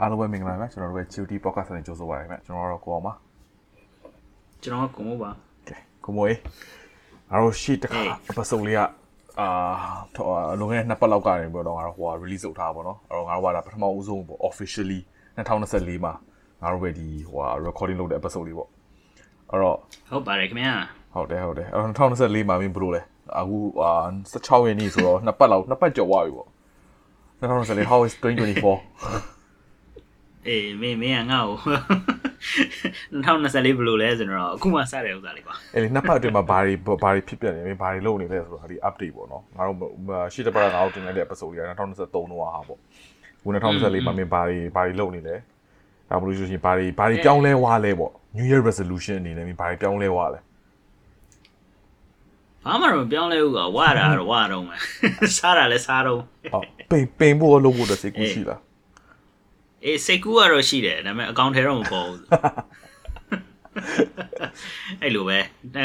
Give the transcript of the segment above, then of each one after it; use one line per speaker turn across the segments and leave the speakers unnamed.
အားလုံးပဲမင်္ဂလာပါကျွန်တော်တို့ရဲ့ QT podcast နဲ့ကြိုဆိုပါရစေကျွန်တော်တို့ကိုအောင်ပါ
ကျွန်တော်ကကုံမို့ပါ
ကဲကိုမိုးအားတို့ရှိတခါ episode လေးကအာလွန်ခဲ့တဲ့နှစ်ပတ်လောက်ကနေပြီးတော့ငါတို့ဟို release လုပ်ထားပါတော့အဲ့တော့ငါတို့ကဒါပထမဦးဆုံးပေါ့ officially 2024မှာငါတို့ပဲဒီဟို recording လုပ်တဲ့ episode လေးပေါ့အဲ့တော့
ဟုတ်ပါတယ်ခင်ဗျာ
ဟုတ်တယ်ဟုတ်တယ်အဲ့တော့2024မှာမင်းဘယ်လိုလဲအခုအာ16ရက်နေ့ဆိုတော့နှစ်ပတ်လောက်နှစ်ပတ်ကျော်သွားပြီပေါ့2024 how is 2024
အေးမင်းမင်းကငါ့ကို2024ဘယ်လိုလဲဆိုတော့အခုမှစတဲ့ဥစ္စာလေးကွာ
အဲ့ဒီနှစ်ပတ်အတွင်းမှာဘာတွေဘာတွေဖြစ်ပြနေလဲဘာတွေလုပ်နေလဲဆိုတော့ဒီ update ပေါ့နော်ငါတို့ရှေ့တစ်ပတ်ကငါတို့တင်လိုက်တဲ့ episode ကြီးက2023တော့ဟာပေါ့ခု2024မှာမင်းဘာတွေဘာတွေလုပ်နေလဲဒါမှမဟုတ်ဆိုရှင်ဘာတွေဘာတွေပြောင်းလဲွားလဲပေါ့ New Year resolution အနေနဲ့မင်းဘာတွေပြောင်းလဲွားလဲ
ဘာမှတော့မပြောင်းလဲဘူးကွာဝါတာတော့ဝါတော့မယ်စားတာလည်းစားတော့
ဟုတ်ပိန်ပိန်ဖို့လုပ်ဖို့တစိတ်ကူရှိလား
အေးစိတ်ကူးကတော့ရှိတယ်ဒါပေမဲ့အကောင့်ထဲတော့မပေါ်ဘူးအဲ့လိုပဲ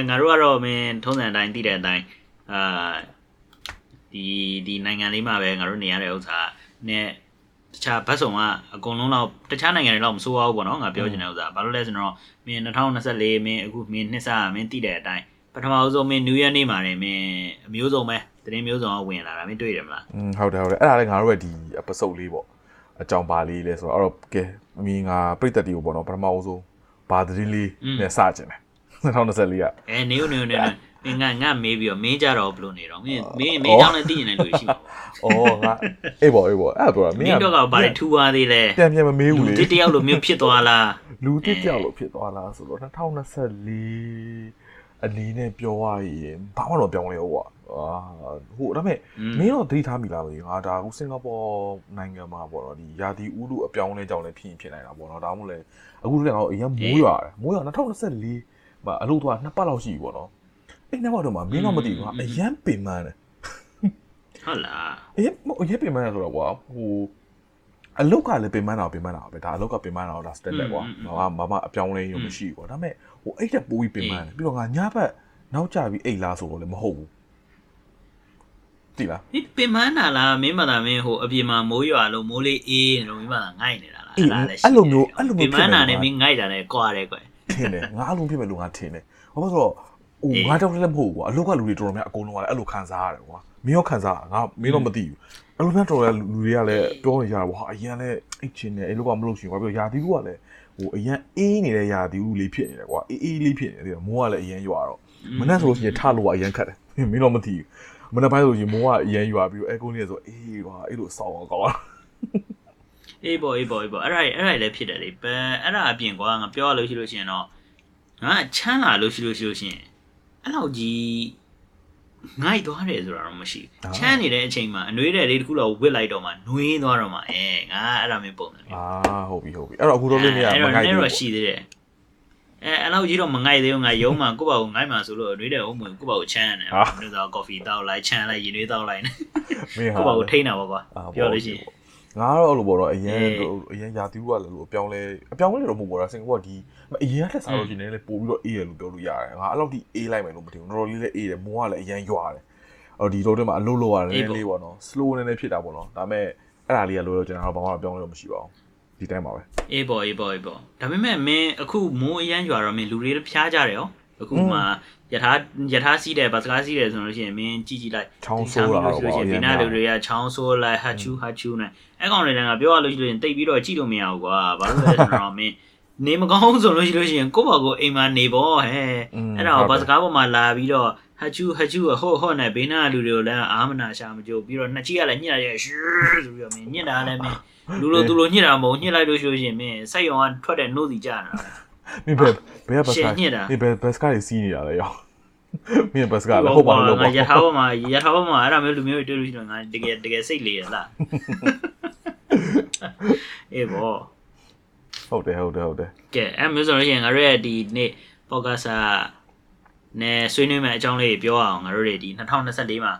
ငါတို့ကတော့မင်းထုံးစံအတိုင်းသိတဲ့အတိုင်းအာဒီဒီနိုင်ငံလေးမှာပဲငါတို့နေရတဲ့ဥစ္စာနဲ့တခြားဘတ်စုံကအကုန်လုံးတော့တခြားနိုင်ငံတွေတော့မစိုးရဘူးပေါ့နော်ငါပြောချင်တဲ့ဥစ္စာဘာလို့လဲဆိုတော့မင်း2024မင်းအခုမင်းနှစ်ဆမင်းသိတဲ့အတိုင်းပထမဆုံးမင်း New Year နေ့မှာနေမင်းအမျိုးစုံပဲသတင်းမျိုးစုံကဝင်လာတာမင်းတွေ့တယ်မလား
อืมဟုတ်တယ်ဟုတ်တယ်အဲ့ဒါလည်းငါတို့ရဲ့ဒီ episode လေးပေါ့ အကြောင်းပါလေးလဲဆိုတော့အဲ့တော့ကဲအမီငါပြည့်တက်တီကိုပေါ့နော်ပထမဦးဆုံးဘာသတင်းလေးနဲ့စကြင်တယ်2024က
အဲနေဦးနေဦးနေဦးမင်းငါငါမေးပြီးတော့မင်းကြတော့ဘလို့နေတော့မင်းမင်းမင်းကြောင်းလည်းသိရင်လည်းလူရှိမှာပေါ့။
အော်ငါအေးပေါ့အေးပေါ့အဲ့ဒါပြောတာမ
မ
င်း
င်းတို့ကဘာတွေထူသွားသေးလဲ
ပြန်ပြန်မမေးဘူးလေ
ဒီတယောက်လိုမျိုးဖြစ်သွားလား
လူတစ်ကြောက်လို့ဖြစ်သွားလားဆိုတော့2024 အနည်းနဲ့ပြောရရင်ဘာမှတော့ပြောင်းလဲဟုတ်ကွာအာဟိုဒါပေမဲ့မင်းတော့ဒိတ်ထားမိလားမသိဘူးငါဒါအခုစင်ကာပူနိုင်ငံမှာပေါ့နော်ဒီယာတီဦးလူအပြောင်းလဲကြောင်းလဲဖြစ်ရင်ဖြစ်နေတာပေါ့နော်ဒါမှမဟုတ်လေအခုလည်းငါတို့အရင်မိုးရွာတယ်မိုးရွာ2024မှာအလုပ်သွားနှစ်ပတ်လောက်ရှိပြီပေါ့နော်အဲ့နှစ်ပတ်တော့မှမင်းတော့မသိဘူးငါအရင်ပင်ပန်းတယ်
ဟုတ်လား
အေးမအေးပင်မန်းဆိုတော့ကွာဟိုအလုတ်ကလည်းပင်မန်းတာပင်မန်းတာပဲဒါအလုတ်ကပင်မန်းတာတော့ဒါ standard ကွာဘာမှမမအပြောင်းလဲရုံမရှိဘူးကွာဒါပေမဲ့ ဟိုအဲ့တက်ပိုးပြီးပင်မန်းတယ်ပြီးတော့ငါညဘက်နောက်ကျပြီးအိတ်လားဆိုတော့လည်းမဟုတ်ဘူးတိလား
ဒီပင်မန်းတာလားမင်းမသာမင်းဟိုအပြင်မှာမိုးရွာလို့မိုးလေးအေးနေလို့မင်းမသာငိုက်နေတာလားပင်မန်းတာနဲ့မင်းငိုက်တာနဲ့ကွာတယ်ကွယ်
ထင်တယ်ငါအလုံးဖြစ်မဲ့လူငါထင်တယ်ဘာလို့ဆိုတော့ဟိုငါတော့လည်းမဟုတ်ဘူးကွာအလုတ်ကလူတွေတော်တော်များအကုန်လုံးကလည်းအဲ့လိုခံစားရတယ်ကွာမင်းရောခံစားငါမင်းတော့မသိဘူးအဲ့လိုများတော်တော်လူတွေကလည်းပြောနေကြတာကွာအရင်လည်းအိတ်ချင်းနေအဲ့လိုကမလုပ်ရှင်ကွာပြီးတော့ယာတီကူကလည်း ဟိုအရင်အေးနေတဲ့ယာတီကူလေးဖြစ်နေတယ်ကွာအေးအေးလေးဖြစ်နေတယ်မိုးကလည်းအရင်ရွာတော့မနေ့ဆိုလို့ရှိရင်ထလို့ကအရင်ခတ်တယ်မင်းတော့မသိဘူးမနေ့ပိုင်းဆိုရင်မိုးကအရင်ရွာပြီးတော့အဲကုန်းလေးဆိုအေးကွာအဲ့လိုစောင်းအောင်ကောင်း
အေးပေါ့အေးပေါ့အေးပေါ့အဲ့ဒါအဲ့ဒါလည်းဖြစ်တယ်လေပန်အဲ့ဒါအပြင်ကွာငါပြောရလို့ရှိလို့ရှိရင်တော့ငါချမ်းလာလို့ရှိလို့ရှိလို့ရှိရင်အဲ့လောက်ကြီး ငိုက်သွားတယ်ဆိုတာတော့မရှိဘူးချမ်းနေတဲ့အချိန်မှာအနှွေးတဲ့လေးတစ်ခုလောက်ဝစ်လိုက်တော့မှနှွေးသွားတော့မှအဲငါအဲ့ဒါမျိုးပုံစံမျိုး
အာဟုတ်ပြီဟုတ်ပြီအဲ့တော့အခုတော့လေးနေရမ
အဲ့
ငို
တော့
က်
နေ
ဘူး
တော့ရှိသေးတယ်အဲအဲ့လောက်ကြီးတော့မငိုက်သေးဘူးငါရုံးမှာကိုယ့်ဘာကိုငိုက်မှာဆိုလို့နှွေးတဲ့ဥမ္မာကိုယ့်ဘာကိုချမ်းရတယ်ဘယ်လိုဆိုကော်ဖီတောက်လိုက်ချမ်းလိုက်ရေနှွေးတောက်လိုက်
မင်းဟာ
ကိုယ့်ဘာကိုထိန်းတာပေါ့ကွာပြောလို့ရှိရင်
ငါတော့အဲ့လိုပေါ့တော့အရင်
အေး
အရင်ယာတီဦးကလည်းလို့အပြောင်းလဲအပြောင်းလဲတော့မဟုတ်ပါဘူးစင်ကာပူကဒီအရင်ကလက်စားလို့ရှိရင်လည်းပို့ပြီးတော့အေးရလို့ပြောလို့ရတယ်ငါအဲ့လောက်ထိအေးလိုက်မယ်လို့မထင်ဘူးတော်တော်လေးလည်းအေးတယ်မိုးကလည်းအရင်ရွာတယ်အော်ဒီတော့တည်းမှာအလုပ်လုပ်ရတယ်နည်းနည်းလေးပေါ့နော် slow နည်းနည်းဖြစ်တာပေါ့နော်ဒါပေမဲ့အဲ့ဒါလေးကလို့တော့ကျွန်တော်ဘာမှပြောင်းလဲတော့မရှိပါဘူးဒီတိုင်းပါပဲ
အေးပေါ့အေးပေါ့အေးပေါ့ဒါပေမဲ့မင်းအခုမိုးအရမ်းရွာတော့မင်းလူတွေဖျားကြတယ်ရောအခုမှ ယထာယထာစီးတယ်ဗတ်စကားစီးတယ်ဆိုလို့ရှိရင်မင်းကြည့်ကြည့်လိုက်
ချောင်းဆိုးလာတော့
လို့ရှိရင်ဒီနာလူတွေကချောင်းဆိုးလိုက်ဟာချူဟာချူနဲ့အဲ့ကောင်တွေကငါပြောရလို့ရှိရင်တိတ်ပြီးတော့ကြည့်လို့မရဘူးကွာဘာလို့လဲဆိုတော့မင်းနေမကောင်းဆိုလို့ရှိလို့ရှိရင်ကိုယ့်ဘာကိုအိမ်မှာနေပေါ့ဟဲ့အဲ့ဒါဗတ်စကားပေါ်မှာလာပြီးတော့ဟာချူဟာချူဟို့ဟို့နဲ့ဘေးနာလူတွေကိုလည်းအာမနာရှာမကြိုးပြီးတော့နှစ်ချီကလည်းညှစ်ရရဲ့ရှူးဆိုပြီးတော့မင်းညှစ်တာလည်းမင်းလူလိုသူလိုညှစ်တာမဟုတ်ညှစ်လိုက်လို့ရှိလို့ရှိရင်မင်းစိတ်ရောကထွက်တဲ့နှုတ်စီကြတာ
မင်းဘယ်ဘယ်ကဘတ်စ
ရှ
ကား
ယ်ညစ်တာ
မင်းဘယ်ဘတ်စကားကြီးစီးနေတာလဲရောမင်းဘတ်စကားလည်းဟုတ်ပါလို့
ငါ
ပေါ့
ရထားပေါ်မှာရထားပေါ်မှာအဲ့ဒါမျိုးလူမျိုးတွေတွေ့လို့ရှိရင်ငါတကယ်တကယ်စိတ်လေရလားအေးဘော
ဟုတ်တယ်ဟုတ်တယ်ဟုတ်တယ်
ကဲအဲ့မျိုးဆိုလို့ရှိရင်ငါတို့ရဲ့ဒီနေ့ podcast ကနဲ့ဆွေးနွေးမယ့်အကြောင်းလေးပြောအောင်ငါတို့တွေဒီ2024မှာ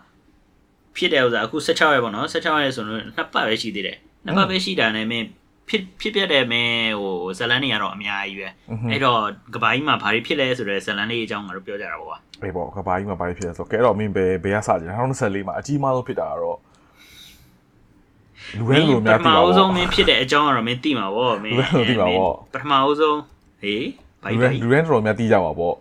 ဖြစ်တဲ့ဥစ္စာအခု16ရက်ပေါ့နော်16ရက်ဆိုတော့နှစ်ပတ်ပဲရှိသေးတယ်နှစ်ပတ်ပဲရှိတာနဲ့မင်း ဖြစ်ဖြစ်ပြတဲ့မင်းဟိုဇလန်းတွေကတော့အများကြီးပဲအဲ့တော့ကဘာကြီးမှာဘာတွေဖြစ်လဲဆိုတော့ဇလန်းလေးအကြောင်းငါတို့ပြောကြတာပေါ့ကွာ
အေးပေါ့ကဘာကြီးမှာဘာဖြစ်လဲဆိုတော့ကဲတော့မင်းဘယ်ဘယ်ကစကြလဲ2024မှာအကြီးမားဆုံးဖြစ်တာကတော့လူပဲလူများ
ပထ
သိ
မ
ပါ
အ
ဘော
ဆုံးမင်းဖြစ်တဲ့အကြောင်းကတော့မင်းသိမှာဗောမင်း
လူပဲလူသိမှာဗော
ပထမအဆုံးဟေးဘိုက်
လူ
ဘို
ပဲ
က်
လူပဲတော်တော်များသိကြပါပေါ့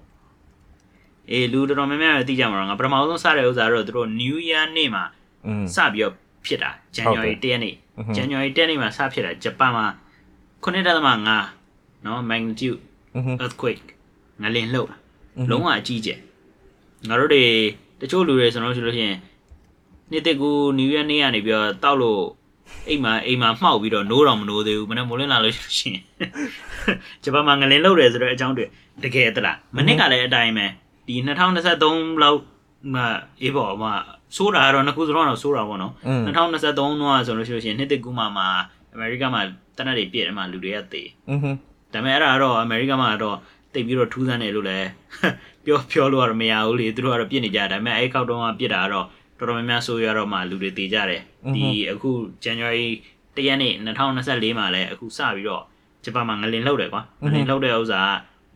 အေးလူတော်တော်များများတော့သိကြမှာတော့ငါပထမအဆုံးစတဲ့ဥစ္စာတော့သူတို့ New Year နေ့မှာ
อืม
စပြီးတော့ဖြစ်တာ January 1ရက်နေ့
ဇန်
နဝါရီ10နေ့မှာစဖြစ်တာဂျပန်မှာ9.5နော် magnitude earthquake ငလင်လှုပ်တာလုံးဝအကြီးကျယ်ငါတို့တွေတချို့လူတွေဆိုတော့ဆိုလို့ရှိရင်နေ့တက်ကူနယူးရက်နေ့ကနေပြီးတော့တောက်လို့အိမ်မှာအိမ်မှာမှောက်ပြီးတော့노တော့မ노သေးဘူးမနေ့မိုးလင်းလာလို့ရှိရင်ဂျပန်မှာငလင်လှုပ်တယ်ဆိုတော့အကြောင်းတွေတကယ်တလားမနေ့ကလည်းအတိုင်းပဲဒီ2023လောက်မှအေးပေါ်မှာ ဆိုးတာကတော့နှစ်ခုစလုံးတော့ဆိုးတာပေါ့နော်2023တော့ဆိုလို့ရှိရင်နှစ်တစ်ကူးမှာမှာအမေရိကမှာတနက်တွေပြည့်တယ်မှာလူတွေကသေ
อือဟึ
ဒါပေမဲ့အဲ့ဒါကတော့အမေရိကမှာတော့တိတ်ပြီးတော့ထူးဆန်းတယ်လို့လည်းပြောပြောလို့ကတော့မရဘူးလေသူတို့ကတော့ပြစ်နေကြဒါပေမဲ့အဲ့ခောက်တုန်းကပြစ်တာကတော့တော်တော်များများဆိုးရတော့မှလူတွေသေကြတယ်ဒီအခု January တရက်နေ့2024မှာလည်းအခုစပြီးတော့ဂျပန်မှာငလင်လှုပ်တယ်ကွာငလင်လှုပ်တဲ့ဥစ္စာက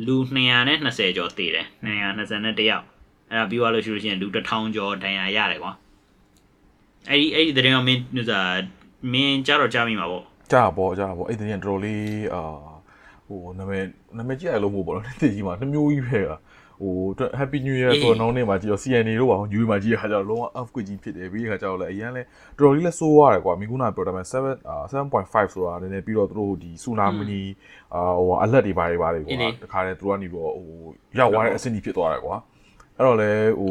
လူ220ကျော်သေတယ်221ယောက် အဲ့ဒါပြီးသွားလို့ရှိလို့ရှိရင်လူ1000ကျော်ဒဏ်ရာရတယ်ကွာအဲ့ဒီအဲ့ဒီတဲ့တော့မင်းဥစ္စာမင်းကြတော့ကြားမိမှာပေါ့
ကြာပေါ့ကြာပေါ့အဲ့ဒီရင်တော်တော်လေးအာဟိုနာမည်နာမည်ကြည့်ရလို့မဟုတ်ပါတော့တိကြီးမှာနှမျိုးကြီးပဲကဟို Happy New Year ဆိုတော့နောက်နေ့မှာကြည့်တော့ CNA တို့ပါယူမှာကြည့်ရခါကျတော့လုံးဝ earthquake ကြီးဖြစ်တယ်ပြီးရခါကျတော့လည်းအရင်လဲတော်တော်လေးလဲစိုးရတယ်ကွာမိကုနာပြောတယ်မဲ့7 7.5ဆိုတာနည်းနည်းပြီးတော့သူတို့ဒီ tsunami အာဟို alert တွေပါတယ်ပါတယ်ကွာတခါတည်းသူကနေပြီးတော့ဟိုရောက်သွားတဲ့အဆင့်ကြီးဖြစ်သွားတယ်ကွာ အဲ့တော့လေဟို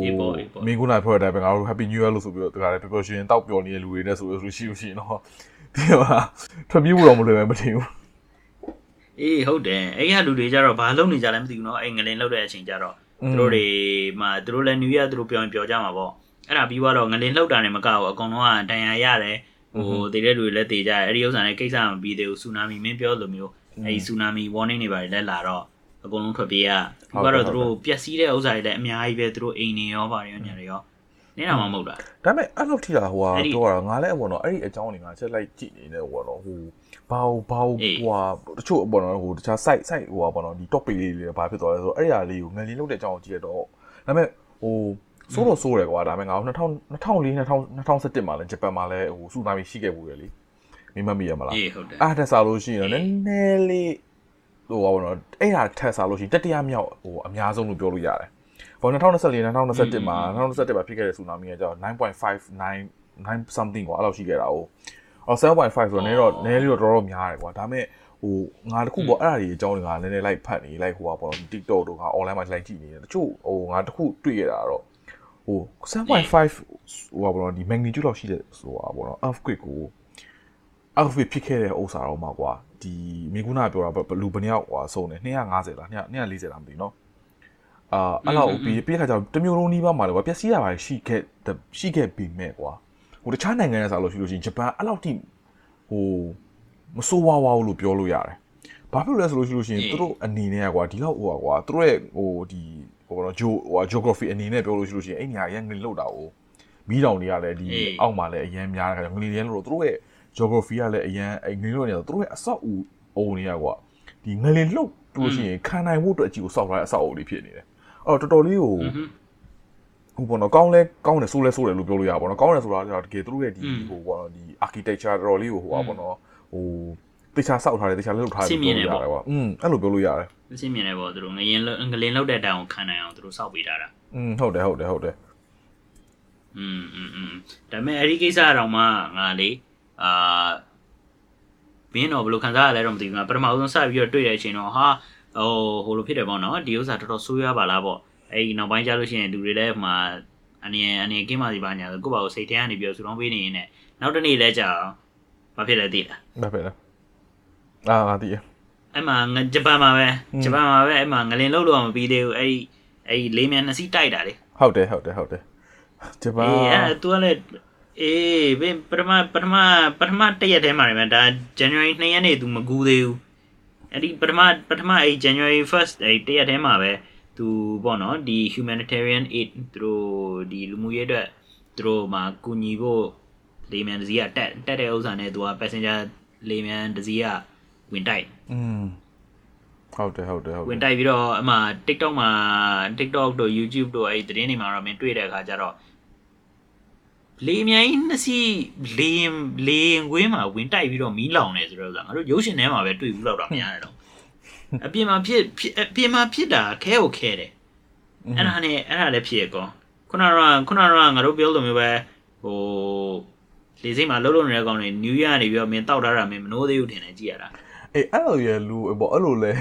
မင်းကုနာပြောတဲ့အတိုင်းပဲငါတို့ Happy New Year လို့ဆိုပြီးတော့တခါတည်းပျော်ပျော်ရွှင်ရွှင်တောက်ပျော်နေတဲ့လူတွေနဲ့ဆိုလို့ရှိလို့ရှိရင်တော့ဒီမှာထွက်ပြေးဖို့တော့မလွယ်ပဲမထင်ဘူး
အေးဟုတ်တယ်အဲ့ရလူတွေကြတော့ဘာလုပ်နေကြလဲမသိဘူးเนาะအဲ့ငလင်လောက်တဲ့အချိန်ကြတော့သူတို့တွေမှာသူတို့လည်း New Year သူတို့ပြောရင်ပြောကြမှာပေါ့အဲ့ဒါပြီးတော့ငလင်လှုပ်တာနဲ့မကဘူးအကောင်လုံးကဒဏ်ရာရတယ်ဟိုတည်တဲ့လူတွေလည်းတည်ကြတယ်အဲ့ဒီဥစ္စာနဲ့ကိစ္စမပြီးသေးဘူးဆူနာမီမင်းပြောလိုမျိုးအဲ့ဒီဆူနာမီ warning တွေပါတယ်လည်းလာတော့ အကုန်လုံးထွက်ပြေးရပြီးတော့သူတို့ပျက်စီးတဲ့ဥစ္စာတွေလည်းအများကြီးပဲသူတို့အိမ်နေရောပါတယ်ရောညာတွေရောနေတာမှမဟုတ်တာ
ဒါပေမဲ့အဲ့လိုထိတာဟိုဟာ
အဲ့ဒီ
တော့တာငါလည်းအပေါ်တော့အဲ့ဒီအကြောင်းတွေငါချက်လိုက်ကြည့်နေတယ်ဟိုတော့ဟိုဘာဘာ
အေး
ဟိုဟာတချို့အပေါ်တော့ဟိုတခြား site site ဟိုဟာပေါ့နော်ဒီ top page လေးတွေဘာဖြစ်သွားလဲဆိုတော့အဲ့ဒီဟာလေးကိုငလင်းလုပ်တဲ့အကြောင်းကိုကြည့်ရတော့ဒါပေမဲ့ဟိုစိုးတော့စိုးတယ်ကွာဒါပေမဲ့ငါ2000 2004 2017မှာလည်းဂျပန်မှာလည်းဟိုစူနာမီရှိခဲ့ဘူးလေမိမမိရမလား
အေးဟုတ်တယ်
အားတက်စားလို့ရှိရင်တော့နည်းနည်းလေး ဟိုပါဘောနော်အဲ့ဒါထက်စားလို့ရှိရင်တတိယမြောက်ဟိုအများဆုံးလို့ပြောလို့ရတယ်ဘော2024 2021မှာ2021မှာဖြစ်ခဲ့တဲ့ဆူနာမီကကြောင့်9.59 9 something ကွာအဲ့လောက်ရှိခဲ့တာ哦အော်7.5ဆိုတော့နည်းတော့နည်းလေးတော့တော်တော်များတယ်ကွာဒါပေမဲ့ဟိုငါတခုပေါ့အဲ့ဒါတွေအကြောင်းတွေကနည်းနည်းလိုက်ဖတ်နေလိုက်ဟိုပါပေါ့ TikTok တို့က online မှာလိုက်ကြည့်နေတယ်တချို့ဟိုငါတခုတွေ့ရတာတော့ဟို7.5ဟိုပါပေါ့ဒီ magnitude လောက်ရှိတဲ့ဆိုတာပေါ့နော် earthquake ကို earthquake ဖြစ်ခဲ့တဲ့ဥစ္စာတော့မှာကွာ ဒီမိကုနာပြောတာဘလူဘယ်နှစ်ယောက်ကွာဆုံးတယ်250လား240လားမသိဘူးเนาะအာအဲ့လောက်ပြီးပြီးခါကျတော့တမျိုးလုံးနီးပါးမှာလေကွာပျက်စီးရပါတယ်ရှိခဲ့ရှိခဲ့ပြီမဲ့ကွာဟိုတခြားနိုင်ငံရဲ့စာလို့ရှိလို့ရှိရင်ဂျပန်အဲ့လောက်ထိဟိုမဆိုးဝါးဝါးလို့ပြောလို့ရတယ်ဘာဖြစ်လို့လဲဆိုလို့ရှိလို့ရှိရင်သူတို့အနေနဲ့ကွာဒီလောက်ဟိုကွာသူတို့ရဲ့ဟိုဒီဟိုတော့ဂျိုဟို geography အနေနဲ့ပြောလို့ရှိလို့ရှိရင်အဲ့နေရာရန်ငလလောက်တာ哦မီးတောင်တွေကလည်းဒီအောက်မှာလည်းအရင်များတဲ့ခါကျငလတွေလို့သူတို့ရဲ့ geography ကလည်းအရင်အဲ့ငလလို့နေတော့သူတို့ရဲ့အဆောက်အဦအုံတွေကကွာဒီငလလှုပ်လို့ရှိရင်ခံနိုင်ဖို့အတွက်အကြည့်ကိုစောက်ထားတဲ့အဆောက်အဦတွေဖြစ်နေတယ်အဲ့တော့တော်တော်လေးကို ဟိုပေါ့နော်ကောင်းလဲကောင်းတယ်ဆိုးလဲဆိုးတယ်လို့ပြောလို့ရပါဘောနော်ကောင်းတယ်ဆိုတာကတကယ်သူတို့ရဲ့ဒီဟိုပေါ့နော်ဒီ architecture တော်တော်လေးကိုဟိုပါပေါ့နော်ဟိုတေချာစောက်ထားတယ်တေချာလှုပ်ထားတယ်လို့ပြောလို့ရတယ်ကွာอืมအဲ့လိုပြောလို့ရတယ်
အစီမြင်နေပေါ့သူတို့ငရင်ငလင်လောက်တဲ့တိုင်ကိုခံနိုင်အောင်သူတို့စောက်ပေးထားတာ
อืมဟုတ်တယ်ဟုတ်တယ်ဟုတ်တယ်
อืมอืมอืมဒါပေမဲ့အဲ့ဒီကိစ္စတော့မှငါလေ အာဘင်းတော့ဘယ်လိုခံစားရလဲတော့မသိဘူးငါပထမဆုံးစပြီးတော့တွေ့တဲ့အချိန်တော့ဟာဟိုဟိုလိုဖြစ်တယ်ပေါ့နော်ဒီဥစ္စာတော်တော်ဆိုးရွားပါလားပေါ့အဲ့ဒီနောက်ပိုင်းကျလို့ရှိရင်လူတွေလည်းဟိုမှာအနေအနေကင်းပါစီပါညာကိုယ့်ဘာကိုစိတ်ထဲကနေပြီးတော့ဆူတောင်းပေးနေရင်လည်းနောက်တစ်နေ့လဲကြာဘာဖြစ်လဲသိလား
ဘာဖြစ်လဲအာငါတည်ရ
အဲ့မှာငဂျပန်မှာပဲဂျပန်မှာပဲအဲ့မှာငလင်လောက်လို့မပြီးသေးဘူးအဲ့ဒီအဲ့ဒီလေးမြန်နှစ်စီးတိုက်တာလေ
ဟုတ်တယ်ဟုတ်တယ်ဟုတ်တယ်ဂျပန်
အေးအဲ့ तू ကလည်း အေးဘယ်ပထမပထမပထမတစ်ရက်တည်းမှာနေမှာဒါ January 2ရက်နေ့ तू မကူသေးဘူးအဲ့ဒီပထမပထမအဲ့ January 1st အဲ့တစ်ရက်တည်းမှာပဲ तू ပေါ့နော်ဒီ humanitarian aid သူတို့ဒီလူမှုရေးအတွက်သူတို့မှာကူညီဖို့လေမြန်တစ်စီးကတက်တက်တဲ့ဥစ္စာနဲ့ तू က passenger လေမြန်တစ်စီးကဝင်တိုက်
อืมဟုတ်တယ်ဟုတ်တယ်ဟုတ်
ဝ
တယ်
င်တိုက်ပြီးတော့အမှ TikTok မှာ TikTok တို့ YouTube တို့အဲ့ဒီသတင်းတွေမှာတော့မင်းတွေ့တဲ့အခါကျတော့ လေအမြိုင်နှစ်စီးလေရင်လေရင်ကွင်းမှာဝင်တိုက်ပြီးတော့မီးလောင်နေဆိုတော့ဥစ္စာငါတို့ရုပ်ရှင်ထဲမှာပဲတွေ့ဘူးလောက်တော့များတယ်တော့အပြင်မှာဖြစ်ဖြစ်အပြင်မှာဖြစ်တာခဲကိုခဲတယ်အဲ့ဒါနဲ့အဲ့ဒါလည်းဖြစ်ရကောခုနကခုနကငါတို့ပြောလို့မျိုးပဲဟိုလေစိတ်မှာလှုပ်လှုပ်နေတဲ့ကောင်တွေ new year နေပြီးတော့မင်းတောက်ထားတာမင်းမနှိုးသေးဘူးထင်တယ်ကြည့်ရတာ
အေးအဲ့လိုရလူပေါ့အဲ့လိုလဲ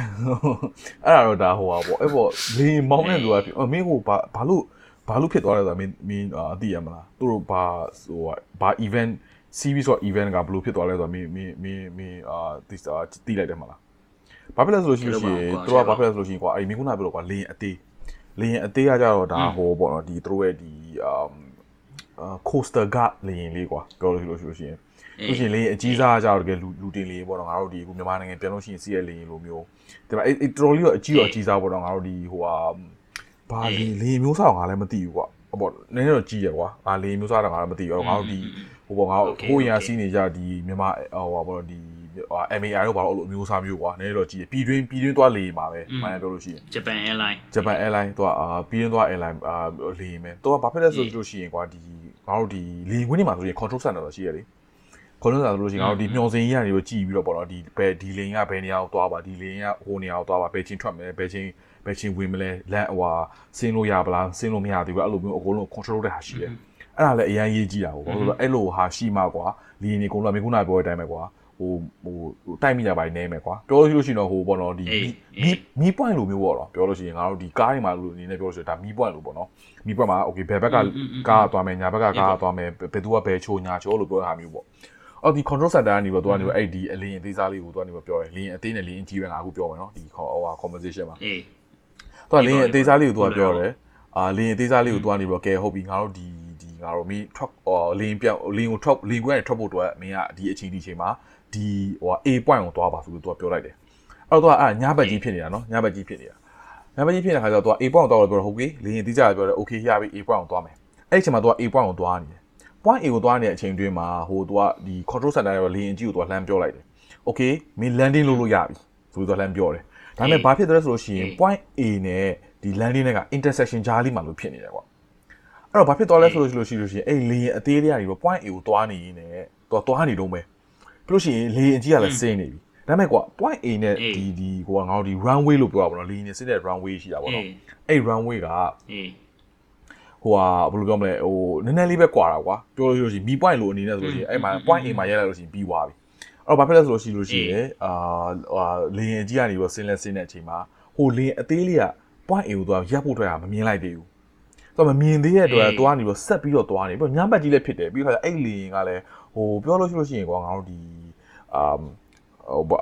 အဲ့ဒါတော့ဒါဟိုပါပေါ့အဲ့ပေါ့လေမောင်းတဲ့လူကဖြစ်အမင်းဟိုဘာဘာလို့ ဘာလို့ဖြစ်သွားလဲဆိုတာမင်းမင်းအသိရမလားသူတို့ဘာဟိုဘာ event series ဆို event ကဘလို့ဖြစ်သွားလဲဆိုတာမင်းမင်းမင်းမင်းအာသိစာသိလိုက်တယ်မလားဘာဖြစ်လဲဆိုလို့ရှိရင်သူတို့ကဘာဖြစ်လဲဆိုလို့ရှိရင်ကွာအဲ့မင်းခုနပြောတော့ကွာလေရင်အသေးလေရင်အသေးကကြတော့ဒါဟိုပေါ့နော်ဒီသူတို့ရဲ့ဒီအမ်အာ coaster ကလေရင်လေးကွာပြောလို့ရှိလို့ရှိလို့ရှိရင်လို့ရှိရင်လေအကြီးစားကြတော့တကယ်လူလူတင်လေပေါ့နော်ငါတို့ဒီအခုမြန်မာနိုင်ငံပြန်လို့ရှိရင်စီးရလေလိုမျိုးဒီမှာအဲတော်တော်လေးတော့အကြီးတော့အကြီးစားပေါ့နော်ငါတို့ဒီဟိုဟာ ဘာလေလေမျိုးစားတော့ငါလည်းမသိဘူးကွာဟောပေါ့နည်းနည်းတော့ကြီးရကွာငါလေမျိုးစားတော့ငါလည်းမသိဘူးငါတို့ဒီဟိုပေါ့ငါတို့ဟိုရစီးနေကြဒီမြန်မာဟိုဟာပေါ့ဒီ MAI တော့ဘာလို့အလိုမျိုးစားမျိုးကွာနည်းနည်းတော့ကြီးရပြည်တွင်းပြည်တွင်းသွားလေမှာပဲမှန်ပြောလို့ရှိရင်
ဂျပန် airline
ဂျပန် airline တော့အာပြည်တွင်းသွား airline အာလေမယ်တော့ဘာဖြစ်လဲဆိုလို့ရှိရင်ကွာဒီငါတို့ဒီလေခွင်းနေမှာဆိုရင် control center တော့ရှိရလေခေါင်းလုံးစာဆိုလို့ရှိရင်ငါတို့ဒီမျောစင်ကြီးကနေပြီးကြည်ပြီးတော့ပေါ့နော်ဒီဘယ်ဒီလင်ကဘယ်နေရာကိုသွားပါဒီလင်ကဟိုနေရာကိုသွားပါဘယ်ချင်းထွက်မလဲဘယ်ချင်း ဘယ်ချင်းဝင်မလဲလမ်းဟွာဆင်းလို့ရပါလားဆင်းလို့မရသေးဘူးအဲ့လိုမျိုးအကုန်လုံး control တဲ့ဟာရှိတယ်အဲ့ဒါလည်းအရန်ရေးကြည့်တာပေါ့ဘာလို့လဲအဲ့လိုဟာရှိမှကွာလီရင်နေကုန်လုံးမေခုနပြောတဲ့အတိုင်းပဲကွာဟိုဟိုဟိုတိုက်မိကြပါနေမယ်ကွာပြောလို့ရှိလို့ရှိရင်တော့ဟိုပေါ့နော်ဒီမီမီ point လိုမျိုးပေါ့နော်ပြောလို့ရှိရင်ငါတို့ဒီကားတွေမှာလို့အနေနဲ့ပြောလို့ရှိရင်ဒါမီ point လိုပေါ့နော်မီ point မှာ okay ဘယ်ဘက်ကကားသွားမယ်ညာဘက်ကကားသွားမယ်ဘယ်သူကဘယ်ချိုညာချိုလို့ပြောတာမျိုးပေါ့အော်ဒီ control center ကနေပြီးတော့သူကနေပြီးအဲ့ဒီအလင်းအသေးစားလေးကိုသူကနေပြီးပြောတယ်လင်းအသေးနဲ့လင်းကြီးပဲငါအခုပြောမယ်နော်ဒီဟိုဟာ conversation မှာ
အေး
သူကလင်းအသေးစားလေးကိုသူကပြောတယ်အာလင်းအသေးစားလေးကိုသူကနေပြီးတော့ကဲဟုတ်ပြီငါတို့ဒီဒီငါတို့မင်း truck အော်လင်းပြောင်းလင်းကို truck လင်းကိုကနေ truck ဖို့တော့မင်းကဒီအချိန်ဒီချိန်မှာဒီဟို A point ကိုသွားပါဆိုပြီးသူကပြောလိုက်တယ်အဲ့တော့သူကအဲ့ညဘက်ကြီးဖြစ်နေတာနော်ညဘက်ကြီးဖြစ်နေတာညဘက်ကြီးဖြစ်နေတဲ့ခါကျတော့သူက A point ကိုသွားတော့ပြောတော့ဟုတ်ပြီလင်းအသေးစားပြောတယ် okay ရပြီ A point ကိုသွားမယ်အဲ့ဒီချိန်မှာသူက A point ကိုသွားနေတယ် point A ကိုသွားနေတဲ့အချိန်တွင်းမှာဟိုသူကဒီ control center ရဲ့လေရင်ကြီးကိုသူကလှမ်းပြောလိုက်တယ် okay မင်း landing လုပ်လို့ရပြီဆိုပြီးသူကလှမ်းပြောတယ် ဒါပေမဲ့ဘာဖြစ်တယ်လဲဆိုလို့ရှိရင် point A နဲ့ဒီ landing နဲ့က intersection ကြားလေးမှာလို့ဖြစ်နေတယ်ကွာအဲ့တော့ဘာဖြစ်သွားလဲဆိုလို့ရှိလို့ရှိလို့ရှိရင်အဲ့လေရင်အသေးလေးကနေပြီး point A ကိုသွားနေရင်းနဲ့သူကသွားနေတော့မယ်ပြီးလို့ရှိရင်လေရင်ကြီးကလည်းဆင်းနေပြီဒါပေမဲ့ကွာ point A နဲ့ဒီဒီဟိုကငါတို့ဒီ runway လို့ပြောတာပေါ့နော်လေရင်ဆင်းတဲ့ runway ရှိတာပေါ့နော်အဲ့ runway က
အေး
ဟိုဟာဘယ်လိုပြောမလဲဟိုနည်းနည်းလေးပဲကွာတာကွာပြောလို့ရှိရင် B point လို့အနေနဲ့ဆိုလို့ရှိရင်အဲ့မှာ point A မှာရက်လိုက်လို့ရှိရင်ပြီးသွားပြီအဲ့ တော့ဘာဖြစ်လဲဆိုလို့ရှိလို့ရှိရင်အာဟာလေရင်ကြီးကနေပြီးဆင်းလဲဆင်းတဲ့အချိန်မှာဟိုလေရင်အသေးလေးက point A ကိုသွားရက်ဖို့ထွက်တာမမြင်လိုက်သေးဘူးတော့မမြင်သေးတဲ့အတွက်သွားနေပြီးဆက်ပြီးတော့သွားနေပြီးညဘက်ကြီးလည်းဖြစ်တယ်ပြီးတော့အဲ့လေရင်ကလည်းဟိုပြောလို့ရှိလို့ရှိရင်ကွာငါတို့ဒီအာဟိုဘာ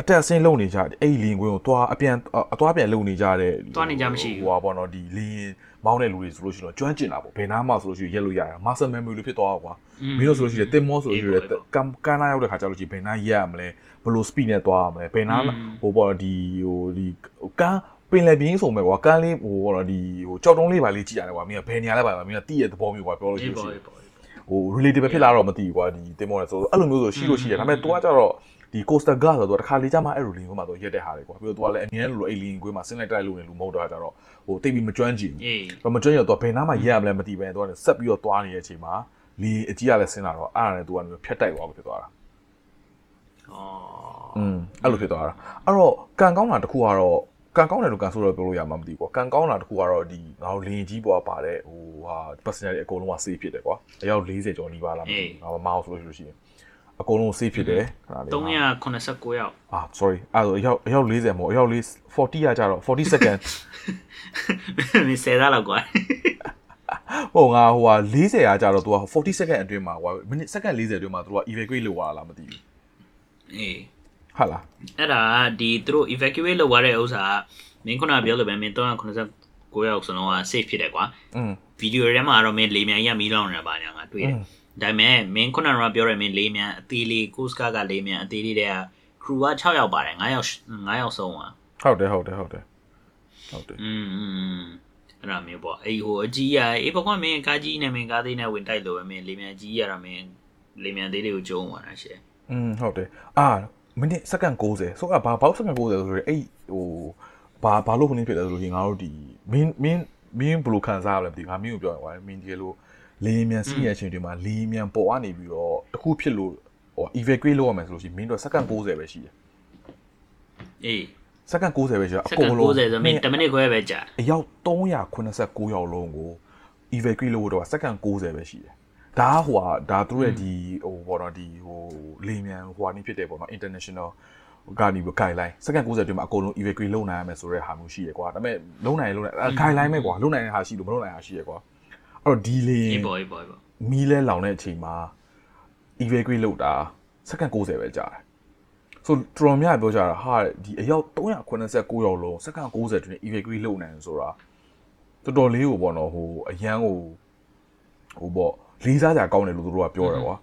အတက်ဆင်းလုံနေကြအဲ့ဒီလင်းကွင်းကိုသွားအပြန်အသွားပြန်လုံနေကြတဲ့
သွားနေကြမရှိဘူး
ဟိုဟာပေါ့နော်ဒီလင်း မောင်းတဲ့လူတွေဆိုလို့ရှိရင်တော့ကျွမ်းကျင်တာပေါ့ဘယ်နားမှဆိုလို့ရှိရင်ရက်လို့ရတာ muscle memory လို့ဖြစ်သွားတာကွာမင်းတို့ဆိုလို့ရှိရင်တင်မောဆိုလို့ရှိရင်ကမ်ကန်နာရောက်တဲ့ခါကျလို့ရှိရင်ဘယ်နားရက်ရမလဲဘယ်လို speed နဲ့သွားရမလဲဘယ်နားဟိုပေါ့ဒီဟိုဒီကန်ပင်လယ်ပြင်းဆိုမဲ့ကွာကန်လေးဟိုပေါ့ဒီဟိုကြောက်တုံးလေးပါလေးကြည့်ရတယ်ကွာမင်းကဘယ်နေရာလဲပါမင်းကတိရဲ့သဘောမျိုးကွာပြောလို့ရှိ
အေး
ရင်
ပေါ်အေးပေါ်
ဟို relative ဖြစ်လာတော့မသိဘူးကွာဒီတင်မောနဲ့ဆိုအဲ့လိုမျိုးဆိုရှိလို့ရှိတယ်ဒါပေမဲ့ तू ကကြတော့ ဒီ coaster guard ဆိုတော့တစ်ခါလေးကြမှာအဲ့လိုလင်းကွင်းမှာတော့ရက်တဲ့ဟာတွေကွာပြီးတော့ तू ကလည်းအမြဲလိုလိုအဲ့လင်းကွင်းမှာဆင်းလိုက်တိုက်လို့နေလူမဟုတ်တော့ကြတော့ဟိုတိတ်ပြီးမကျွမ်းကျင်ဘူး
အေး
တော့မကျွမ်းရတော့ဘယ်နားမှာရက်ရမလဲမသိပဲတော့ဆက်ပြီးတော့သွားနေတဲ့အချိန်မှာလီအကြီးကလည်းဆင်းလာတော့အဲ့ဒါနဲ့သူကလည်းဖြတ်တိုက်သွားလို့ဖြစ်သွားတာ
ဩ
อืมအဲ့လိုဖြစ်သွားတာအဲ့တော့ကန်ကောင်းတာတစ်ခုကတော့ကန်ကောင်းတယ်လို့ကန်ဆိုတော့ပြောလို့ရမှာမသိဘူးကွာကန်ကောင်းတာတစ်ခုကတော့ဒီငါတို့လင်းကြီးပေါ်ပါတဲ့ဟိုဟာ passenger တွေအကုန်လုံးက safe ဖြစ်တယ်ကွာအယောက်40ကျော်နီးပါးလားမသိဘူးငါမမောက်ဆိုလို့ရှိရင် အကုန်လုံး safe ဖြစ်တယ်ခဏလေး
389ရောက်
အာ sorry အဲ့တော့အယောက်အယောက်40မဟုတ်အယောက်40 40ရကြတော့40 second
မင်းဆယ်သားလောက်ကွာ
ဟိုငါဟိုဟာ40ရာကြတော့ तू က40 second အတွင်းမှာဟိုမိနစ် second 40အတွင်းမှာ तू က evacuate လုပ်သွားတာလားမသိဘူး
အေး
ဟုတ်လား
အဲ့ဒါဒီသူတို့ evacuate လုပ်သွားတဲ့ဥစ္စာမင်းခုနပြောလို့ပဲမင်း389ရောက်စလုံးက safe ဖြစ်တယ်ကွာ
อืม
ဗီဒီယိုထဲမှာတော့မင်းလေမြန်ကြီးကမီးလောင်နေတာပါညာငါတွေ့တယ် ဒါပေမဲ့မင်းခုနကပြောရမင်းလေမြန်အသေးလေးကိုစကာကလေမြန်အသေးလေးတဲ့က crew က6ယောက်ပါတယ်9ယောက်9ယောက်ဆုံးอ่ะ
ဟုတ်တယ်ဟုတ်တယ်ဟုတ်တယ်ဟုတ်တယ်
อืมอืมအဲ့ဒါမျိုးပေါ့အဲ့ဟိုအကြီးอ่ะအေးဘကွာမင်းကားကြီးနဲ့မင်းကားသေးနဲ့ဝင်တိုက်လို့ပဲမင်းလေမြန်ကြီးရတာမင်းလေမြန်သေးလေးကိုကျုံးသွားတာရှယ်
อืมဟုတ်တယ်အာမိနစ် second 60ဆိုကဘာဘောက် second 60ဆိုတော့အဲ့ဟိုဘာဘာလို့ခင်းဖြစ်လဲဆိုလို့ရှိရင်ငါတို့ဒီမင်းမင်းမင်းဘယ်လိုခံစားရလဲမသိဘူးငါမင်းကိုပြောရကွာမင်းဒီလို လေယာဉ်မြန်စီးရတဲ့အချိန်တွေမှာလေယာဉ်မြန်ပေါ်ကနေပြီးတော့တစ်ခုဖြစ်လို့ဟို evacuate လုပ်ရမယ်ဆိုလို့ရှိရင်မင်းတို့စက္ကန့်60ပဲရှိတယ်
အေး
စက္ကန့်60ပဲရှိတယ်
စက္ကန့်60ဆိုမင်း10မိနစ်ခွဲပဲကြာ
အယောက်389ယောက်လုံးကို evacuate လုပ်တော့စက္ကန့်60ပဲရှိတယ်ဒါကဟိုဟာဒါသူတို့ရဲ့ဒီဟိုဘောတော့ဒီဟိုလေမြန်ဟိုဟာနေဖြစ်တယ်ပေါ့နော် international ကနေပြီး guideline စက္ကန့်60အတွင်းမှာအကုန်လုံး evacuate လုပ်နိုင်ရမယ်ဆိုတဲ့ဟာမျိုးရှိရယ်ကွာဒါပေမဲ့လုံနိုင်ရင်လုံနိုင်အဲ guideline ပဲကွာလုံနိုင်တဲ့ဟာရှိလို့မလုံနိုင်တဲ့ဟာရှိရယ်ကွာအဲ့ တော့ဒီလေ
အေးပေါ်အေးပေါ်အေးပေါ်
မီးလဲလောင်တဲ့အချိန်မှာ evacuate လုပ်တာစက္ကန့်60ပဲကြာတယ်ဆိုတော်တော်များပြောကြတာဟာဒီအယောက်389ယောက်လုံးစက္ကန့်60တွင် evacuate လုပ်နိုင်ဆိုတာတော်တော်လေးကိုပေါ့နော်ဟိုအရန်ကိုဟိုပေါ့လေးစားကြကောင်းတယ်လို့သူတို့ကပြောတယ်ကွာ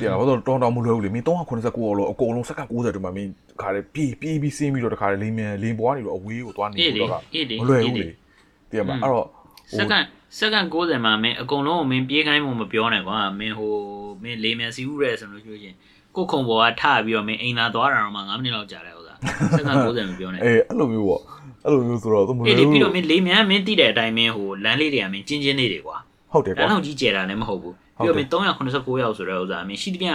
တရားဘာလို့တောင်းတောင်းမလွယ်ဘူးလေမင်း389ယောက်လုံးအကုန်လုံးစက္ကန့်60တွင်မှာမင်းခါလေပြေးပြေးပြီးဆင်းပြီးတော့တခါလေလင်းမြန်လင်းပွားနေတော့အဝေးကိုသွားနေ
အေးလေ
တော့က
အေးလေ
မလွယ်ဘူး
အေး
လေတရားမှာအဲ့တော့
စက္ကန့် စက္ကန့်60မှာမင်းအကုန်လုံးကိုမင်းပြေးခိုင်းမှုမပြောနဲ့ကွာမင်းဟိုမင်းလေးမြန်စီဦးရဲဆိုလို့ရှိရင်ကိုခုံပေါ်ကထပြီးတော့မင်းအိမ်သာသွားတာတော့မှ9မိနစ်လောက်ကြာတယ်ဥစားစက္ကန့်60မပြောနဲ့
အေးအဲ့လိုမျိုးပေါ့အဲ့လိုမျိုးဆိုတော့သူမလွ
အေး
ယ်
လေ
ဘူး
ပြီးတော့မင်းလေးမြန်မင်းတိတဲ့အတိုင်းမင်းဟိုလမ်းလေးတွေကမင်းကျင်းချင်းလေးတွေကွာ
ဟုတ်တယ်
လမ်း
ကွာ
လောက်ကြီးကျယ်တာလည်းမဟုတ်ဘူးပြီးတော့မင်း389ယောက်ဆိုတဲ့ဥစားမင်းရှိသမျှ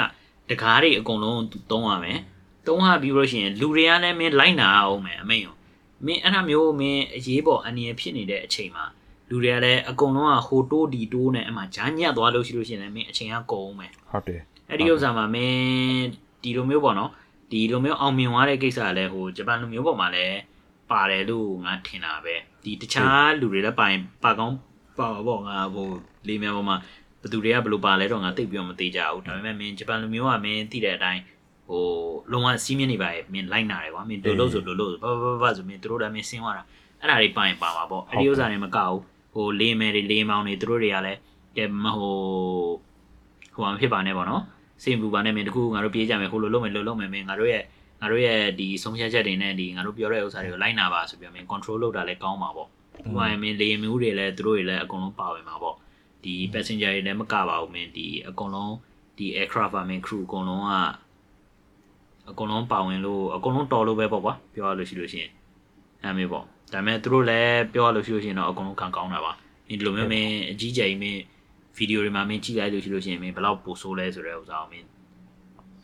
တကားတွေအကုန်လုံးသုံးရမယ်သုံးရပြီးလို့ရှိရင်လူတွေကလည်းမင်းလိုက်နာအောင်မယ်အမိန်ရောမင်းအဲ့ဒါမျိုးမင်းအရေးပေါ်အန္တရာယ်ဖြစ်နေတဲ့အချိန်မှာ လူတွေကလည်းအကုန်လုံးကဟိုတိုးဒီတိုးနဲ့အမှဂျာညက်သွားလို့ရှိလို့ရှိရင်လည်းမင်းအချိန်ကကုန်အောင်မယ်
ဟုတ်တယ်
အဲ့ဒီဥစ္စာမှာမင်းဒီလိုမျိုးပေါ့နော်ဒီလိုမျိုးအောင်မြင်သွားတဲ့ကိစ္စကလည်းဟိုဂျပန်လူမျိုးပေါ်မှာလည်းပါတယ်လို့ငါထင်တာပဲဒီတခြားလူတွေလည်းပိုင်ပါကောင်းပါပါပေါ့ငါဟိုလေးမြန်ပေါ်မှာဘယ်သူတွေကဘယ်လိုပါလဲတော့ငါသိပ်ပြောမသိကြဘူးဒါပေမဲ့မင်းဂျပန်လူမျိုးကမင်းသိတဲ့အတိုင်းဟိုလုံးဝစီးမြင့်နေပါရဲ့မင်းလိုက်နာတယ်ကွာမင်းတို့လို့ဆိုလို့လို့ဘာဘာဘာဆိုမင်းတို့လည်းမင်းဆင်းသွားတာအဲ့ဒါတွေပိုင်ပါပါပေါ့အဲ့ဒီဥစ္စာတွေမကဘူး ဟိုလေးမယ်တွေလေးမောင်တွေတို့တွေကလည်းကဲမဟိုဟိုမဖြစ်ပါနဲ့ပေါ့နော်စိတ်ပူပါနဲ့မင်းတခုငါတို့ပြေးကြမယ်ဟိုလိုလုပ်မယ်လိုလုပ်မယ်မင်းငါတို့ရဲ့ငါတို့ရဲ့ဒီဆုံးဖြတ်ချက်တွေနဲ့ဒီငါတို့ပြောတဲ့ဥစ္စာတွေကိုလိုက်နာပါဆိုပြီးတော့မင်း control လုပ်တာလည်းကောင်းပါပေါ့။ဒီမှာမင်းလေမျိုးတွေလည်းသူတို့တွေလည်းအကုန်လုံးပါဝင်မှာပေါ့။ဒီ passenger တွေလည်းမကပါဘူးမင်းဒီအကုန်လုံးဒီ aircraft ပါမင်း crew အကုန်လုံးကအကုန်လုံးပါဝင်လို့အကုန်လုံးတော်လို့ပဲပေါ့ကွာပြောရလို့ရှိလို့ရှိရင်အဲမျိုးပေါ့။ ဒါပေမဲ့သူတို့လည်းပြောရလို့ရှိလို့ရှိရင်တော့အကုန်လုံးခံကောင်းတာပါ။ဒီလိုမျိုးမင်းအကြီးကျယ်ကြီးမင်းဗီဒီယိုတွေမှာမင်းကြည့်လိုက်လို့ရှိလို့ရှိရင်မင်းဘယ်လောက်ပိုဆိုးလဲဆိုတဲ့ဥစ္စာကိုမင်း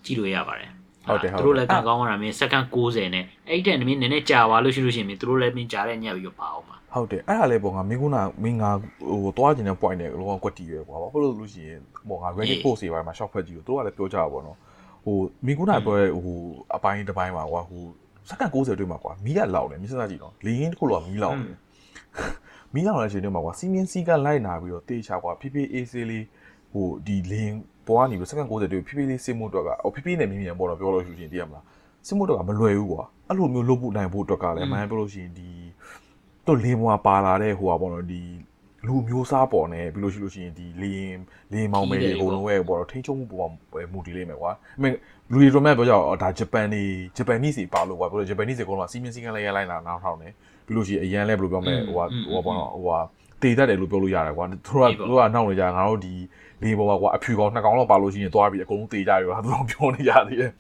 ကြည့်လို့ရပါတယ်
ဟုတ်တယ်ဟုတ်တယ်
သူတို့လည်းကံကောင်းတာမင်းစက္ကန့်60နဲ့အဲ့ဒီတက်မင်းနည်းနည်းကြာသွားလို့ရှိလို့ရှိရင်မင်းသူတို့လည်းမင်းကြားတဲ့ညက်ပြီးတော့ပါအောင်ပါ
ဟုတ်တယ်အဲ့ဒါလည်းပေါ့ငါမင်းကနာမင်းငါဟိုသွားကျင်တဲ့ point နဲ့လောကကွက်တီပဲကွာဘာဖြစ်လို့လို့ရှိရင်ပေါ့ငါ ready post တွေပါမှာ short ဖက်ကြည့်လို့တို့ကလည်းပြောကြတာပေါ့နော်ဟိုမင်းကနာပြောတဲ့ဟိုအပိုင်းတစ်ပိုင်းပါကွာဟို စက္ကန့်60အတွင်းမှာကွာမီးကလောင်တယ်မင်းစဉ်းစားကြည့်နော်လေရင်တစ်ခုလောကမီးလောင်တယ်မီးလောင်တဲ့အချိန်တွေမှာကွာစီမင်းစီကလိုက်နာပြီးတော့တေးချကွာဖိဖိအေးဆေးလေးဟိုဒီလင်းပွားနေပြီးစက္ကန့်60အတွင်းဖိဖိလေးစင်မှုတော့ကဟိုဖိဖိနဲ့မင်းမြန်ပေါ့တော့ပြောလို့ရှိရင်တည်ရမလားစင်မှုတော့ကမလွယ်ဘူးကွာအဲ့လိုမျိုးလုပ်ဖို့နိုင်ဖို့အတွက်ကလည်းအမှန်ပြောလို့ရှိရင်ဒီတော့လင်းမွာပါလာတဲ့ဟိုပါပေါ့နော်ဒီ လူမျိုးစားပေါ်နေပြီးလို့ရှိလို့ရှိရင်ဒီလင်းလင်းမောင်မဲတွေအကုန်လုံးရဲ့ပေါ့နော်ထိန်းချုပ်မှုပေါ်မှာမူတည်လိမ့်မယ်ကွာအမေလူတွေတော့မဲ့ပြောကြတော့ဒါဂျပန်နေဂျပန်နီးစီပါလို့ကွာပြောလို့ဂျပန်နီးစီအကုန်လုံးကစီမင်းစီကန်းလိုက်ရလိုက်လာနောက်ထောင်နေပြီးလို့ရှိရင်အရန်လဲဘယ်လိုပြောမလဲဟိုကဟိုပေါ့နော်ဟိုကတေတတ်တယ်လို့ပြောလို့ရတယ်ကွာသူတို့ကသူတို့ကနောက်နေကြငါတို့ဒီလင်းပေါ်မှာကွာအဖြူကောင်နှစ်ကောင်လောက်ပါလို့ရှိရင်သွားပြီးအကုန်လုံးတေကြရောဟာသူတို့ပြောနေကြသေးတယ်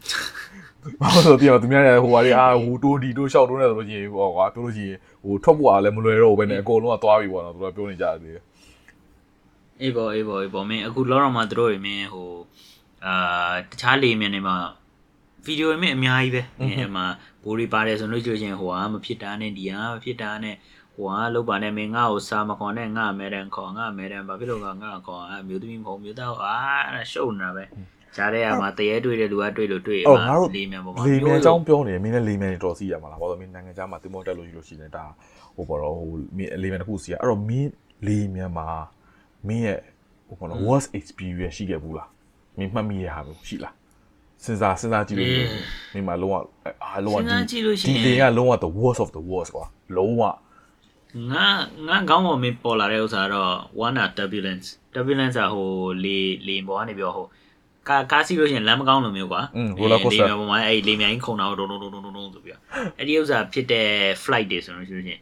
ဘာလို့လဲပြောသူများလည်းဟိုဟာတွေအာဟိုတိုးဒီတိုးရှောက်တိုးနေတယ်လို့ရှိရင်ဟိုကွာပြောလို့ရှိရင်ဟိုထွက်ဖို့အားလည်းမလွယ်တော့ဘူးပဲနဲ့အကုန်လုံးကသွားပြီပေါ့နော်သူတို့ပြောနေကြတယ်
အေးပေါ့အေးပေါ့အေးပေါ့မင်းအခုလောတော့မှသူတို့တွေမင်းဟိုအာတခြားလေမြန်တွေမှာဗီဒီယိုတွေမင်းအများကြီးပဲမင်းအဲ့မှာဘိုးတွေပါတယ်ဆိုလို့ရှိလို့ချင်းဟိုကမဖြစ်တာနဲ့ဒီဟာမဖြစ်တာနဲ့ဟိုကလောက်ပါနဲ့မင်းငါ့ကိုစာမခေါ်နဲ့ငါအမဲတန်ခေါ်ငါအမဲတန်ဘာဖြစ်လို့ကငါခေါ်အမျိုးသမီးမဟုတ်မျိုးသားအာအဲ့ဒါရှုပ်နေတာပဲ ဂျားတဲ့ကမှာတရေတွေ့တဲ့လူကတွေ့လို့တွေ့ရမှာလေမြန်ပေါ်မှာ
လေမြန်အကြောင်းပြောနေတယ်မင်းလည်းလေမြန်တော်စီရမှာလားဘာလို့မင်းနိုင်ငံခြားမှာတင်မောတက်လို့ရှိလို့ရှိနေဒါဟိုပေါ့တော့ဟိုမင်းလေမြန်တစ်ခုစီရအဲ့တော့မင်းလေမြန်မှာမင်းရဲ့ဟိုပေါ့နော် worst experience ရှိခဲ့ဘူးလားမင်းမှတ်မိရဟာဘူးရှိလားစဉ်းစားစဉ်းစားကြည့်လို့မင်းမလုံးဝအားလုံးဝ
စဉ်းစားကြည့်လို့ရှိရင်
ဒီလေကလုံးဝ the worst of the worst ကွာလုံးဝ
ငါငါခေါင်းပေါ်မင်းပေါ်လာတဲ့ဥစ္စာတော့ one are turbulence turbulence อ่ะဟိုလေလေပေါ်ကနေပြောဟို ကာကားစီးလို့ရှိရင်လမ်းမကောင်းလိုမျိုးကွာ
อืม roller coaster
လေမြန်ပေါ်မှာအဲ့လေမြန်ကြီးခုန်တာတော့ဒုံဒုံဒုံဒုံဒုံဆိုပြီးတော့အဲ့ဒီဥစ္စာဖြစ်တဲ့ flight တွေဆိုလို့ရှိရင်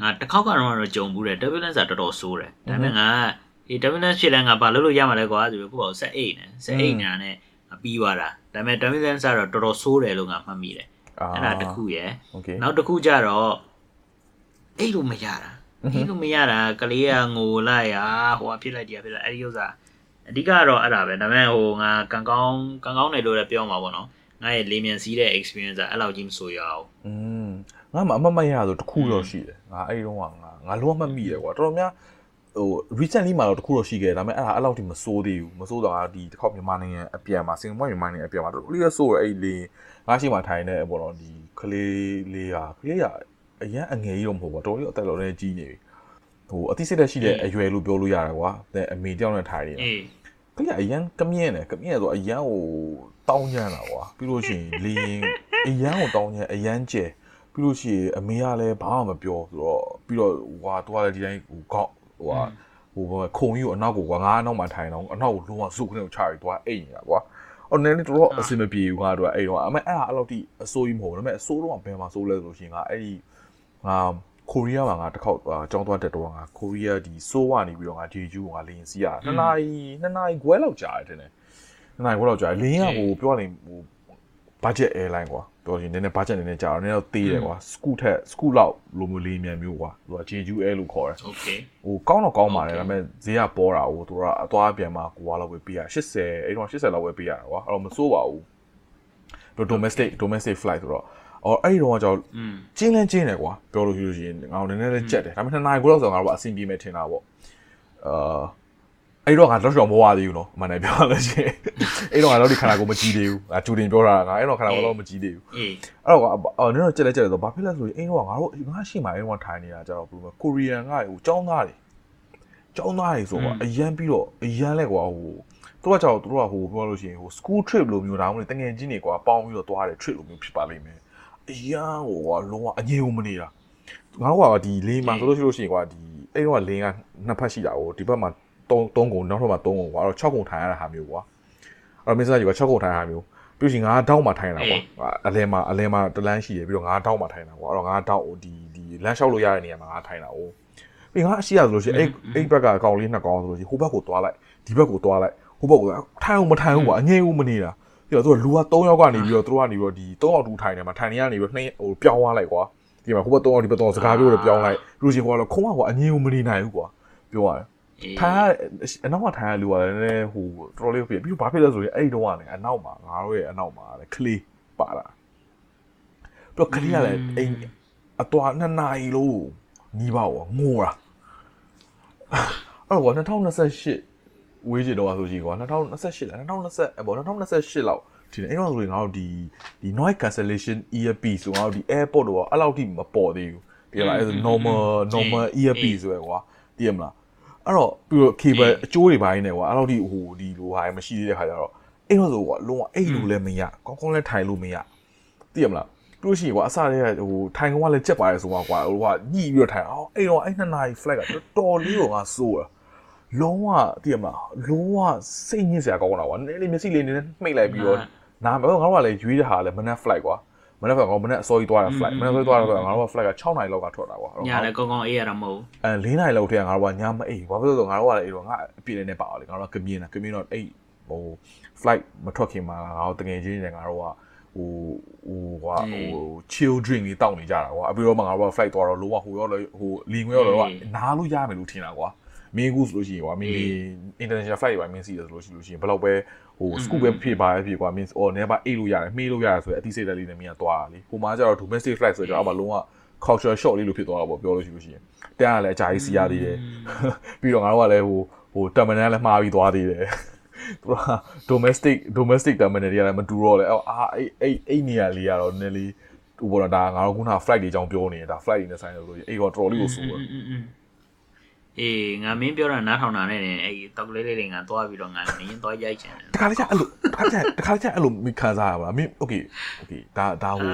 ငါတစ်ခေါက်ကတော့တော့ကြုံဘူးတယ် turbulence ကတော်တော်ဆိုးတယ်ဒါပေမဲ့ငါဒီ turbulence ဖြစ်လဲငါဘာလုပ်လို့ရမှာလဲကွာဆိုပြီးကိုယ့်ဘာဆက်အိတ်နေဆက်အိတ်နေတာနဲ့ပြီးသွားတာဒါပေမဲ့ turbulence ကတော့တော်တော်ဆိုးတယ်လို့ငါမှတ်မိတယ်အဲ့ဒါတစ်ခုရယ်နောက်တစ်ခုကျတော့အဲ့လိုမရတာအဲ့လိုမရတာကလေးကငိုလိုက်ရဟိုကဖြစ်လိုက်တရားဖြစ်လိုက်အဲ့ဒီဥစ္စာ အဓိကကတော့အဲ့ဒါပဲဒါပေမဲ့ဟိုငါကံကောင်းကံကောင်းတယ်လို့လည်းပြောမှာပေါ့နော်ငါရဲ့လေမြန်စီးတဲ့ experience ကအဲ့လောက်ကြီးမဆိုရအောင်
อืมငါမှအမတ်မရဆိုတခုတော့ရှိတယ်ငါအဲ့ဒီတော့ငါငါလုံးဝမမိတယ်ကွာတော်တော်များဟို recently မှာတော့တခုတော့ရှိခဲ့ဒါပေမဲ့အဲ့ဒါအဲ့လောက်ထိမစိုးသေးဘူးမစိုးတော့ဒီတစ်ခေါက်မြန်မာနိုင်ငံအပြန်မှာစင်ကာပူမြန်မာနိုင်ငံအပြန်မှာတော်တော်လေးစိုးရအဲ့လေငါရှိမှထိုင်နေပေါ့နော်ဒီကလေးလေးဟာကလေးကအရန်အငယ်ကြီးတော့မဟုတ်ပါတော်တော်လေးအသက်တော်လေးကြီးနေပြီဟိုအသိစိတ်သက်ရှိတဲ့အရွယ်လို့ပြောလို့ရတယ်ကွာတဲ့အမေတယောက်နဲ့ထိုင်နေတာ
အေး
ကလေးကအရန်ကမြင့်တယ်ကမြင့်ဆိုအရန်ဟိုတောင်းညံ့တာကွာပြီးလို့ရှိရင်လင်းအရန်ကိုတောင်းညံ့အရန်ကျဲပြီးလို့ရှိရင်အမေကလည်းဘာမှမပြောဆိုတော့ပြီးတော့ဟွာသူကလည်းဒီတိုင်းဟိုကောက်ဟိုဟာဟိုဘာခုံကြီးကိုအနောက်ကိုကွာငါအနောက်မှာထိုင်တော့အနောက်ကိုလုံးဝစုခနဲ့ကိုချပြီးသွားအိတ်နေတာကွာအော်နည်းနည်းတော်တော်အဆင်မပြေဘူးငါတို့ကအဲ့တော့အမေအဲ့ဒါအဲ့လောက်ထိအစိုးကြီးမဟုတ်ဘူးဒါပေမဲ့အစိုးတော့ဘယ်မှာစိုးလဲဆိုလို့ရှိရင်ငါအဲ့ဒီငါ ကိုရီးယားမှာငါတစ်ခေါက်ကြောင်းသွားတက်တော့ငါကိုရီးယားဒီဆိုးဝါနေပြီးတော့ငါဂျေဂျူးကိုငါလေရင်စီးရတာနှစ်နာရီနှစ်နာရီခွဲလောက်ကြာတယ်တဲ့နှစ်နာရီခွဲလောက်ကြာတယ်လေရင်ကဟိုပြောရရင်ဟို budget airline ကွာပြောရင်နည်းနည်း budget နည်းနည်းကြာတော့နည်းတော့သေးတယ်ကွာ scoot ထက် scoot လောက်လိုမျိုးလေးမြန်မျိုးကွာသူက Jeju Air လို့ခေါ်တယ်
Okay
ဟိုကောင်းတော့ကောင်းပါတယ်ဒါပေမဲ့ဈေးကပေါ်တာဟိုသူကအသွားပြန်မှာကိုကလောက်ပဲပေးရ80အဲ့တော့80လောက်ပဲပေးရတာကွာအဲ့တော့မစိုးပါဘူးတို့ domestic domestic flight ဆိုတော့ အော်အဲ့ဒီတော့ကျွန်တော်
อืม
ကျင်းလန်းကျင်းတယ်ကွာပြောလို့ရှိလို့ရှိရင်ငါတို့နည်းနည်းလေးကြက်တယ်ဒါပေမဲ့နှစ်နာရီကိုလောက်ဆိုတော့ငါတို့ကအဆင်ပြေမယ်ထင်တာပေါ့အာအဲ့တော့ငါတော့တော့မဝသေးဘူးနော်အမှန်တည်းပြောရလို့ရှိရင်အဲ့တော့ငါတော့ဒီခန္ဓာကိုယ်မကြည့်သေးဘူးငါကျူတင်ပြောတာငါအဲ့တော့ခန္ဓာကိုယ်တော့မကြည့်သေးဘူး
အေး
အဲ့တော့အော်နင်တို့ကြက်လက်ကြက်လက်ဆိုဘာဖြစ်လဲဆိုရင်အိမ်တော့ငါတို့ငါရှိမှအိမ်တော့ထိုင်နေတာကြတော့ဘယ်လိုလဲကိုရီးယန်ကဟိုចောင်းသားတွေចောင်းသားတွေဆိုတော့အရန်ပြီးတော့အရန်လဲကွာဟိုသူကကြောက်သူတို့ကဟိုပြောလို့ရှိရင်ဟို school trip လိုမျိုးဒါမှမဟုတ်တငယ်ချင်းတွေကွာပေါင်းပြီးတော့သွားတယ် trip လိုမျိုးဖြစ်ပါလိမ့်မယ် အရန်ဟိုကလုံးဝအငြင်းဦးမနေတာငါတို့ကဒီလင်းမှာဆိုလို့ရှိလို့ရှိရင်ကွာဒီအဲ့တော့လင်းကနှစ်ဖက်ရှိတာဟိုဒီဘက်မှာ3 3ကုန်နောက်ထပ်မှာ3ကုန်ကွာအဲ့တော့6ကုန်ထိုင်ရတာဟာမျိုးကွာအဲ့တော့မင်းစားကြီးက6ကုန်ထိုင်ရတာမျိုးပြီးရင်ငါတောက်မှထိုင်တာကွာအလဲမှာအလဲမှာတလန်းရှိတယ်ပြီးတော့ငါတောက်မှထိုင်တာကွာအဲ့တော့ငါတောက်ဒီဒီလမ်းလျှောက်လို့ရတဲ့နေရာမှာငါထိုင်တာ哦ပြီးငါအရှိရဆိုလို့ရှိရင်အဲ့အဲ့ဘက်ကအကောင်လေးနှစ်ကောင်ဆိုလို့ရှိရင်ဟိုဘက်ကိုသွားလိုက်ဒီဘက်ကိုသွားလိုက်ဟိုဘက်ကိုထိုင်အောင်မထိုင်ဘူးကွာအငြိမ်ဦးမနေတာ ပြီးတော့သူကလူက3ယောက်ကနေပြီးတော့သူတို့ကနေပြီးတော့ဒီ3ယောက်တူထိုင်နေမှာထိုင်နေရနေပြီးတော့နှင်းဟိုပြောင်းသွားလိုက်ကွာဒီမှာဟိုဘက်3ယောက်ဒီဘက်3ယောက်စကားပြောလို့ပြောင်းလိုက်လူရှင်ကွာတော့ခုံးကွာအငြိမ်ဦးမနေနိုင်ဘူးကွာပြောရတယ်
အေး
ထိုင်ရအနောက်ကထိုင်ရလူကလည်းနည်းနည်းဟိုတော်တော်လေးဖြစ်ပြီးဘာဖြစ်လဲဆိုရင်အဲ့ဒီတော့ကနေအနောက်မှာငါတို့ရဲ့အနောက်မှာလည်းကလေးပါလာပြီးတော့ကလေးကလည်းအိမ်အတော်နှစ်နာရီလို့ညီးပါဘောငိုတာအဲ့တော့2028 ဝေးကြတော့ဆိုကြီးကွာ2028လား2020အဲ့ပေါ့2028လောက်ဒီအဲ့တော့ဆိုရင်ငါတို့ဒီဒီ noise cancellation earpiece ဆိုငါတို့ဒီ airport တော့အဲ့လောက်ထိမပေါ်သေးဘူးဒီလားအဲ့ normal normal earpiece ဆိုရယ်ကွာသိရမလားအဲ့တော့ပြီးတော့ cable အကျိုးတွေပိုင်းနေကွာအဲ့လိုဒီဟိုဒီလိုဟာမရှိသေးတဲ့ခါကျတော့အဲ့တော့ဆိုကွာလုံးဝအဲ့လိုလည်းမရကောင်းကောင်းလည်းထိုင်လို့မရသိရမလားပြီးလို့ရှိရင်ကွာအစတည်းကဟိုထိုင်ကောင်ကလည်းကြက်ပါရဲဆိုတော့ကွာဟိုကညှိပြီးတော့ထိုင်အောင်အဲ့တော့အဲ့နှစ်နာရီ flag ကတော်တော်လေးတော့ငါစိုးတာ လုံးဝသိရမလားလုံးဝစိတ်ညစ်စရာကောင်းတာကွာနည်းနည်းမျက်စိလေးနည်းနည်းမှိတ်လိုက်ပြီးတော့နားမငါတို့ကလည်းရွေးတဲ့ဟာလည်းမနက် flight ကွာမနက် flight ကောမနက်အစောကြီးသွားတာ flight မနက်အစောကြီးသွားတော့ငါတို့က flight က6နာရီလောက်ကထွက်တာကွာ
ညာလည်းကောင်းကောင်းအေးရတာမဟုတ်
အဲ၄နိုင်လောက်တည်းကငါတို့ကညမအိမ်ဘာဖြစ်လို့လဲဆိုတော့ငါတို့ကလည်းအဲ့တော့ငါအပြည့်နဲ့ပါအောင်လေငါတို့ကကမြင်တာကမြင်တော့အဲ့ဟို flight မထွက်ခင်မှာငါတို့တကယ်ချင်းနေငါတို့ကဟိုဟိုကွာဟို chill drink လေးတောက်နေကြတာကွာအပြီးတော့မှငါတို့က flight သွားတော့လုံးဝဟိုရောလေဟိုလီငွေရောတော့နားလို့ရမယ်လို့ထင်တာကွာ မင်းကူဆိုလို့ရှိရင်ကွာမင်းဒီ international flight ပါမင်းစီတယ်ဆိုလို့ရှိလို့ရှိရင်ဘယ်တော့ပဲဟို scoop ပဲဖြစ်ပါပဲဖြစ်ကွာမင်းအော်နေပါအိတ်လို့ရတယ်မှေးလို့ရတယ်ဆိုရင်အသိစိတ်တက်လေးနဲ့မင်းကသွားတာလေဟိုမှာကျတော့ domestic flight ဆိုတော့အမှလုံးဝ culture shock လေးလို့ဖြစ်သွားတာပေါ့ပြောလို့ရှိလို့ရှိရင်တန်းကလည်းအကြာကြီးစီးရသေးတယ်ပြီးတော့ငါတို့ကလည်းဟိုဟို terminal လည်းမှားပြီးသွားသေးတယ်သူက domestic domestic terminal တွေကလည်းမတူတော့လေအော်အာအဲ့အဲ့အဲ့နေရာလေးကတော့နည်းနည်းလေးဟိုပေါ်တော့ဒါငါတို့ခုန flight တွေအကြောင်းပြောနေတာဒါ flight တွေနဲ့ဆိုင်လို့လို့အဲ့တော့တော်တော်လေးကိုဆိုးတယ်
อืม အေးငါမင်းပြောတာနားထောင်တာနဲ့အဲ့တောက်ကလေးလေးတွေငါသွားပြီးတော့ငါနင်းသွားရိုက်ချင်တယ်
တခါလေကျအဲ့လိုတခါကျတခါကျအဲ့လိုမိခံစားရပါလားမင်း okay okay ဒါဒါဟို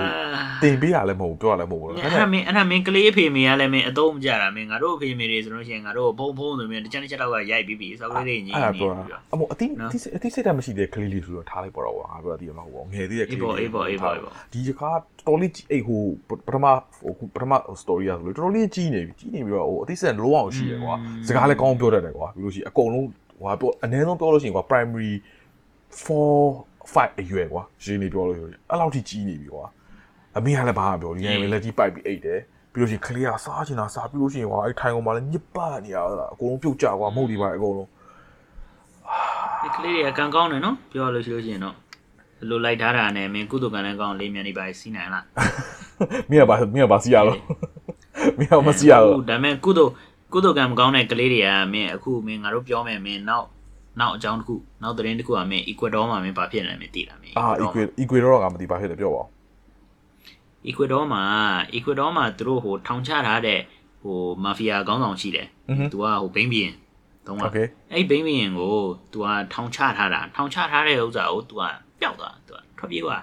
တင်ပေးရလည်းမဟုတ်ပြောရလည်းမဟုတ်ဘူး
အဲ့
ဒါပေ
ဒါ
မဲ့
မင်းအဲ့ဒါမင်းကလေးအဖေမေကလည်းမင်းအသုံးမကြတာမင်းငါတို့အဖေမေတွေဆိုလို့ရှိရင်ငါတို့ဘုံဘုံဆိုပြီးတစ်ချက်တစ်ချက်တော့ရိုက်ပြီးပြီစောက်ကလေးတွေညီ
အဲ့ဒါ
နေ
ပြော
ပြီး
တာ
တော့
အမို့အတိ
နော်
အတိအတိစိတ်ဓာတ်မရှိတဲ့ကလေးလေးဆိုတော့ထားလိုက်ပေါ်တော့ကွာငါပြောတာဒီမှာဟိုငယ်သေးတဲ့က
အေး
လေး
ပေါ့အေးပေါ့အေးပေါ့အေးပေါ့
ဒီကတော်လေးအဲ့ဟိုပထမဟိုပထမ story ရဆိုလို့တော်တော်လေးကြီးနေပြီကြီးနေပြီးတော့ဟိုအတိစိတ်လုံးအောင်ရှိတယ်ကွာစကားလည်းကောင်းပြောတတ်တယ်ကွာပြီးလို့ရှိရင်အကုန်လုံးဟိုပြောအနည်းဆုံးပြောလို့ရှိရင်ကွာ primary 4 5အရွယ်ကွာရင်းနေပြောလို့ရှိရင်အဲ့လောက်ထိကြီးနေပြီကွာအမေကလည်းဘာမှပြောဒီနေ့ပဲလက်ကြီးပိုက်ပြီးအိတ်တယ်ဘပြီးလို့ရှိရင်ကလေးကစားချင်တာစားပြီးလို့ရှိရင်ဟွာအဲ့ထိုင်ကုန်မှာလည်းညစ်ပတ်နေရတာအကုန်လုံးပြုတ်ကြကွာမဟုတ်ဒီပါအကုန်လုံး
ဒီကလေးတွေကကံကောင်းတယ်နော်ပြောရလို့ရှိလို့ရှိရင်တော့လိုလိုက်ထားတာနဲ့မင်းကုသကံနဲ့ကောင်းလေးမြန်နေပါစီးနိုင်လား
မင်းကပါမင်းကပါစီရတော့မင်းကမစီရတော့
ဒါပေမဲ့ကုသ ကုသိုလ်ကံမကောင်းတဲ့ကလေးတွေကမင်းအခုမင်းငါတို့ပြောမယ်မင်းနောက်နောက်အကြောင်းတစ်ခုနောက်သတင်းတစ်ခုကမင်း Ecuador မှာမင်းဘာဖြစ်နေလဲမသိလားမင်း
အာ Ecuador ကမသိဘာဖြစ်လဲပြောပါဦး
Ecuador မှာ Ecuador မှာသူတို့ဟိုထောင်ချထားတဲ့ဟိုမာဖီယာခေါင်းဆောင်ရှိတယ်သူကဟိုဘိန်းဘီရင်တုံး
လား
အဲ့ဘိန်းဘီရင်ကိုသူကထောင်ချထားတာထောင်ချထားတဲ့ဥစ္စာကိုသူကပျောက်သွားသူကထွက်ပြေးသွား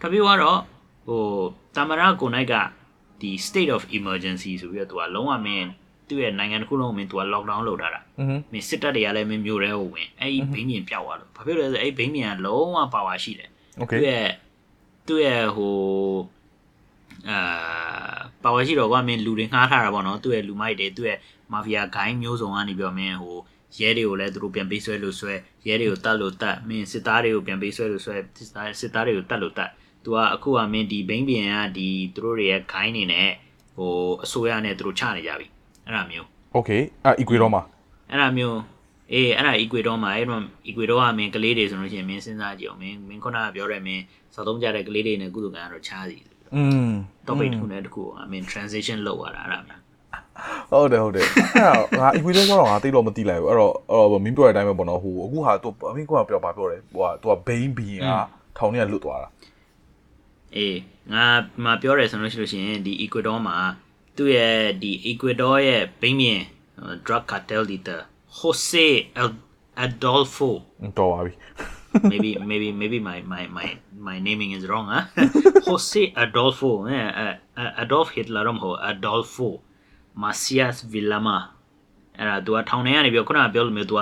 ထွက်ပြေးသွားတော့ဟိုတာမရာကိုနိုင်ကဒီ state of emergency ဆိုပြီးတော့သူကလုံးဝမင်း သူ့ရဲ့နိုင်ငံတစ်ခုလုံးကိုမင်း तू က lockdown လုပ်ထားတာမင်းစစ်တပ်တွေကလည်းမင်းမြို့ထဲကိုဝင်အဲ့ဒီဘိန်းကျင်ပျောက်သွားလို့ဘာဖြစ်လဲဆိုအဲ့ဒီဘိန်းကျင်ကလုံးဝပါဝါရှိတယ်သူ့ရဲ့သူ့ရဲ့ဟိုအာပါဝါရှိတော့ကွာမင်းလူတွေငှားထားတာပေါ့နော်သူ့ရဲ့လူမိုက်တွေသူ့ရဲ့မာဖီးယားဂိုင်းမျိုးစုံကနေပြောမင်းဟိုရဲတွေကိုလည်းသူတို့ပြန်ပေးဆွဲလို့ဆွဲရဲတွေကိုတတ်လို့တတ်မင်းစစ်သားတွေကိုပြန်ပေးဆွဲလို့ဆွဲစစ်သားတွေကိုတတ်လို့တတ်သူကအခုကမင်းဒီဘိန်းပြန်ကဒီသူတို့တွေရဲ့ဂိုင်းနေနဲ့ဟိုအစိုးရနဲ့သူတို့ချနေကြပြီ အဲ့ဒါမျိုး
โอเคอ่ะ equal မှာ
အဲ့ဒါမျိုးအေးအဲ့ဒါ equator မှာအဲ့တော့ equator ကမင်းကလေးတွေဆိုလို့ရှိရင်မင်းစဉ်းစားကြည့်အောင်မင်းမင်းခုနကပြောတဲ့မင်းစောက်သုံးကြတဲ့ကလေးတွေနဲ့ကုသကံကတော့ချားစီ
อืม
topic တစ်ခုနဲ့တစ်ခုအမင်း transition လောက်ရတာအဲ့ဒါမျိုး
ဟုတ်တယ်ဟုတ်တယ်အဲ့တော့ငါ equal ကတော့ငါတိတ်တော့မတိလိုက်ဘူးအဲ့တော့အဲ့တော့မင်းပြောတဲ့အတိုင်းပဲပေါ့နော်ဟိုအခုဟာသူမင်းကပြောပါပြောတယ်ဟိုဟာသူက bain bean ကထောင်ထဲကလွတ်သွားတာ
အေးငါမပြောရဲဆိုလို့ရှိလို့ရှိရင်ဒီ equator မှာ သူ့ရဲ့ဒီ equator ရဲ့ဘိန်းမြင် drug cartel leader Jose Adolfo
တော်ပါပြီ
maybe maybe maybe my my my my naming is wrong huh Jose Adolfo eh, uh, uh, Adolf Hitler တော့မဟုတ် Adolfo Macias Villama အဲ့ဒါ तू ကထောင်ထဲကနေပြောခုနကပြောလို့မျိုး तू က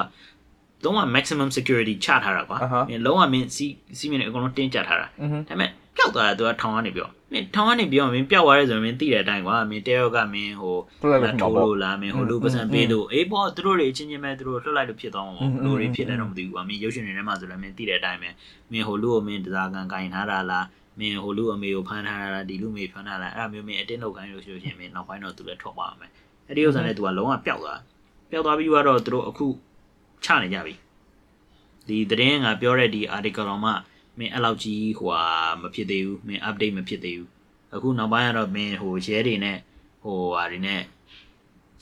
လုံးဝ maximum security ချထားတာကွာ
အာဟာ
မင်းလုံးဝမင်းစီစီမင်းတွေအကုန်လုံးတင်းကျပ်ထားတာ
อือฮึ
ဒါပေမဲ့ ပျောက်သွားတယ်သူကထောင်ကနေပြောမင်းထောင်ကနေပြောမင်းပျောက်သွားတယ်ဆိုရင်မင်းသိတဲ့အတိုင်းကွာမင်းတယောက်ကမင်းဟိုထိုးလို့လားမင်းဟိုလူပစံပေးလို့အေးပေါ့သူတို့တွေအချင်းချင်းပဲသူတို့လွတ်လိုက်လို့ဖြစ်သွားမှာပေါ့လူတွေဖြစ်တယ်တော့မသိဘူးကွာမင်းရုပ်ရှင်တွေထဲမှာဆိုလည်းမင်းသိတဲ့အတိုင်းပဲမင်းဟိုလူကိုမင်းတရားခံကင်ထားတာလားမင်းဟိုလူအမေကိုဖမ်းထားတာလားဒီလူမေဖမ်းထားလားအဲ့ဒါမျိုးမင်းအတင်းလောက်ခိုင်းလို့ရှိလို့ရှင်မင်းနောက်ပိုင်းတော့သူလည်းထွက်သွားမှာအဲ့ဒီဥစ္စာနဲ့သူကလုံးဝပျောက်သွားပျောက်သွားပြီးတော့သူတို့အခုချနေကြပြီဒီသတင်းကပြောတဲ့ဒီ article တော့မှ မင်းအဲ့လောက်ကြီးဟိုဟာမဖြစ်သေးဘူးမင်း update မဖြစ်သေးဘူးအခုနောက်ပိုင်းကတော့မင်းဟိုရဲတွေနဲ့ဟိုဟာတွေနဲ့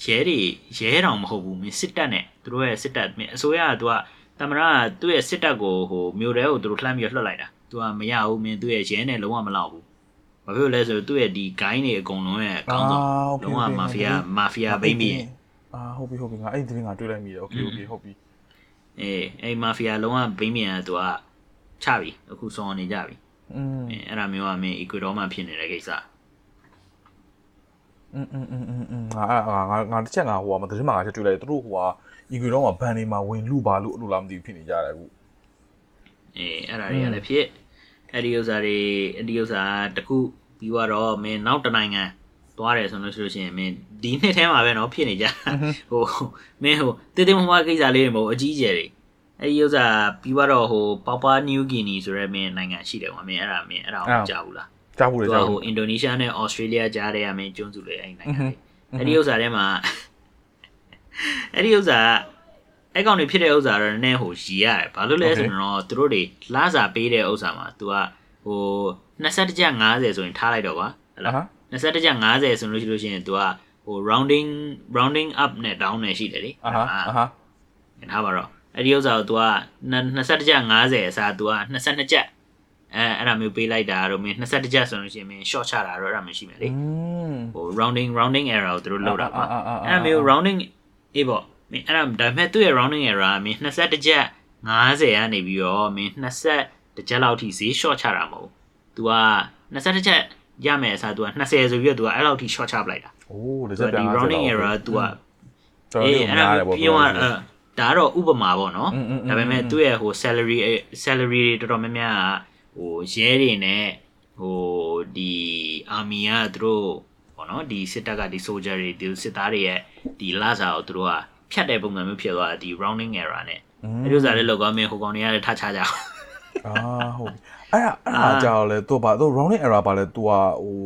ရဲတွေရဲတောင်မဟုတ်ဘူးမင်းစစ်တပ်နဲ့သူတို့ရဲ့စစ်တပ်မင်းအစိုးရကသူကတမရကသူ့ရဲ့စစ်တပ်ကိုဟိုမြို့ထဲကိုသူတို့လှမ်းပြီးလွှတ်လိုက်တာသူကမရဘူးမင်းသူ့ရဲ့ရဲနဲ့လုံးဝမလောက်ဘူးဘာဖြစ်လို့လဲဆိုတော့သူ့ရဲ့ဒီဂိုင်းတွေအကုန်လုံးရဲ့အကောင်းဆုံးလုံးဝမာဖီးယားမာဖီးယားဘိမ့်ပြီး
အာဟုတ်ပြီဟုတ်ပြီငါအဲ့ဒီသတင်းကတွေ့လိုက်မိတယ်โอเคโอเคဟုတ်ပြီ
အေးအဲ့မာဖီးယားလုံးဝဘိမ့်မြန်ကသူက ချပြီအခုစောနေကြပြီ
อืม
အဲအဲ့ဒါမျိုးကမင်း Ecuador မှာဖြစ်နေတဲ့ကိစ္စ
อืมอืมอืมอืมငါငါငါငါတစ်ချက်ငါဟိုဟာမသတင်းမှာငါချက်တွေ့လိုက်တယ်သူတို့ဟိုဟာ equal တော့မှာဘန်နေမှာဝင်လူပါလို့အဲ့လိုလားမသိဘူးဖြစ်နေကြတယ်အခု
အေးအဲ့ဒါတွေကလည်းဖြစ်အဲ့ဒီဥစ္စာတွေအဲ့ဒီဥစ္စာတစ်ခုပြီးတော့မင်းနောက်တစ်နိုင်ငံသွားတယ်ဆိုလို့ရှိလို့ရှိရင်မင်းဒီနှစ်ထဲမှာပဲเนาะဖြစ်နေကြဟိုမင်းဟိုတေးတေးမမကိစ္စလေးတွေမဟုတ်အကြီးကျယ်တွေ အဲ့ဒီဥစ္စာပြီးတော့ဟိုပေါပါနယူးဂီနီဆိုရဲမင်းနိုင်ငံရှိတယ်ကွာမင်းအဲ့ဒါမင်းအဲ့ဒါကိုကြားဘူးလား
ကြားဘူးလေ
ကြား
ဘူး
ဟိုအင်ဒိုနီးရှားနဲ့ဩစတြေးလျကြားတဲ့ရမင်းကျွန်းစုလေအဲ့နိုင်ငံ
လေ
အဲ့ဒီဥစ္စာထဲမှာအဲ့ဒီဥစ္စာအဲ့ကောင်တွေဖြစ်တဲ့ဥစ္စာတော့နည်းနည်းဟိုရည်ရတယ်ဘာလို့လဲဆိုတော့သူတို့တွေလှစာပေးတဲ့ဥစ္စာမှာ तू ကဟို21ကြက်50ဆိုရင်ထားလိုက်တော့ကွာဟု
တ်
လား21ကြက်50ဆိုလို့ရှိလို့ရှိရင် तू ကဟို rounding rounding up နဲ့ down နဲ့ရှိတယ်လေ
အာဟာအာဟာ
ထားပါတော့ အဲ့ဒီဥစ္စာကို तू က21ကြက်50အစား तू က22ကြက်အဲအဲ့ဒါမျိုးပေးလိုက်တာတော့မင်း22ကြက်ဆိုလို့ရှိရင်မင်း short ချတာတော့အဲ့ဒါမျိုးရှိမယ်လေဟို rounding rounding error ကိုသူတို့လုပ်တာပါ
အဲ့
ဒါမျိုး rounding အေးပေါ့မင်းအဲ့ဒါဒါပေမဲ့သူ့ရဲ့ rounding error ကမင်း22ကြက်50ကနေပြီးတော့မင်း20တကြက်လောက်ထိဈေး short ချတာမဟုတ်ဘူး तू က22ကြက်ရမယ်အစား तू က20ဆိုပြီးတော့ तू ကအဲ့လောက်ထိ short ချပလိုက်တာ
အိုးဒါကြက်ပြန်
rounding error तू ကအေးအဲ့ဒါ
ပြော
ရတာ ဒါကတော့ဥပမာပေါ့နော်ဒါပေမဲ့သူ့ရဲ့ဟို salary salary တွေတော်တော်များများဟိုရဲတွေနဲ့ဟိုဒီ army ကသူတို့ပေါ့နော်ဒီစစ်တပ်ကဒီ soldier တွေဒီစစ်သားတွေရဲ့ဒီလစာကိုသူတို့ကဖြတ်တဲ့ပုံစံမျိုးဖြစ်သွားတာဒီ rounding error နဲ့အဲ့လိုစားလဲလောက်ကောင်းမင်းဟိုကောင်တွေကလည်းထချကြအောင်
အာဟုတ်အဲ့ဒါအဲ့ဒါကြောင့်လဲသူကဘာသူ rounding error ပါလဲသူကဟို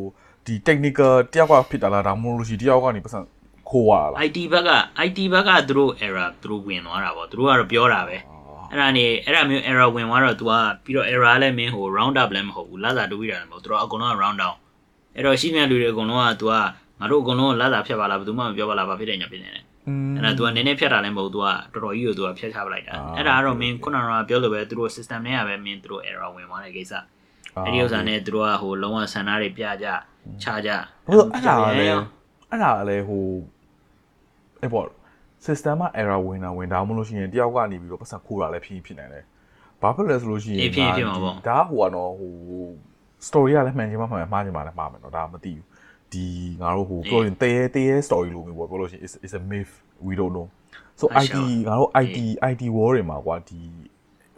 ဒီ technical တယောက်ကဖြစ်တာလားဒါမှမဟုတ်လို့ရှိတယောက်ကနေပတ်စံ ခိုးရတာလား
IT ဘက်က IT ဘက်ကသူတို့ error သူတို့ဝင်သွားတာပေါ့သူတို့ကတော့ပြောတာပဲအဲ့ဒါနေအဲ့ဒါမျိုး error ဝင်သွားတော့ तू ကပြီးတော့ error လည်းမင်းဟို round up လည်းမဟုတ်ဘူးလာစာတူပြီးတာလည်းမဟုတ်သူတို့အကုန်လုံးက round down အဲ့တော့ရှိနေတဲ့လူတွေအကုန်လုံးက तू ကငါတို့အကုန်လုံးလာစာဖြတ်ပါလားဘယ်သူမှမပြောပါလားဘာဖြစ်တယ်ညာဖြစ်နေတယ်
อืม
အဲ့ဒါ तू ကနည်းနည်းဖြတ်တာလည်းမဟုတ် तू ကတော်တော်ကြီးကို तू ကဖြတ်ချပလိုက်တာ
အာ
အဲ့ဒါကတော့မင်းခုနကပြောလို့ပဲသူတို့ system ထဲကပဲမင်းသူတို့ error ဝင်သွားတဲ့ကိစ္စအဲ့ဒီဥစ္စာနဲ့သူတို့ကဟိုလုံးဝဆန္ဒတွေပြကြချကြ
ဘယ်လိုအဲ့ဒါကလည်းအဲ့ဒါကလည်းဟို အဲ့ပေါ့ system မှာ error ဝင်တာဝင်ဒါမှမဟုတ်လို့ရှိရင်တယောက်ကနေပြီးတော့ပတ်စံခိုးတာလည်းဖြစ်ဖြစ်နိုင်တယ်ဘာဖြစ်လဲဆိုလို့ရှိရင်
ဖြစ်ဖြစ်မှာပေါ့
ဒါဟိုကတော့ဟို story ကလည်းမှန်ချင်းမှမှန်မှားချင်းမှလည်းမှားမယ်နော်ဒါမသိဘူးဒီငါတို့ဟိုပြောရင်တဲတဲ story လိုမျိုးပေါ့ပြောလို့ရှိရင် is is a myth we don't know so IT ငါတို့ IT IT war တွေမှာကွာဒီ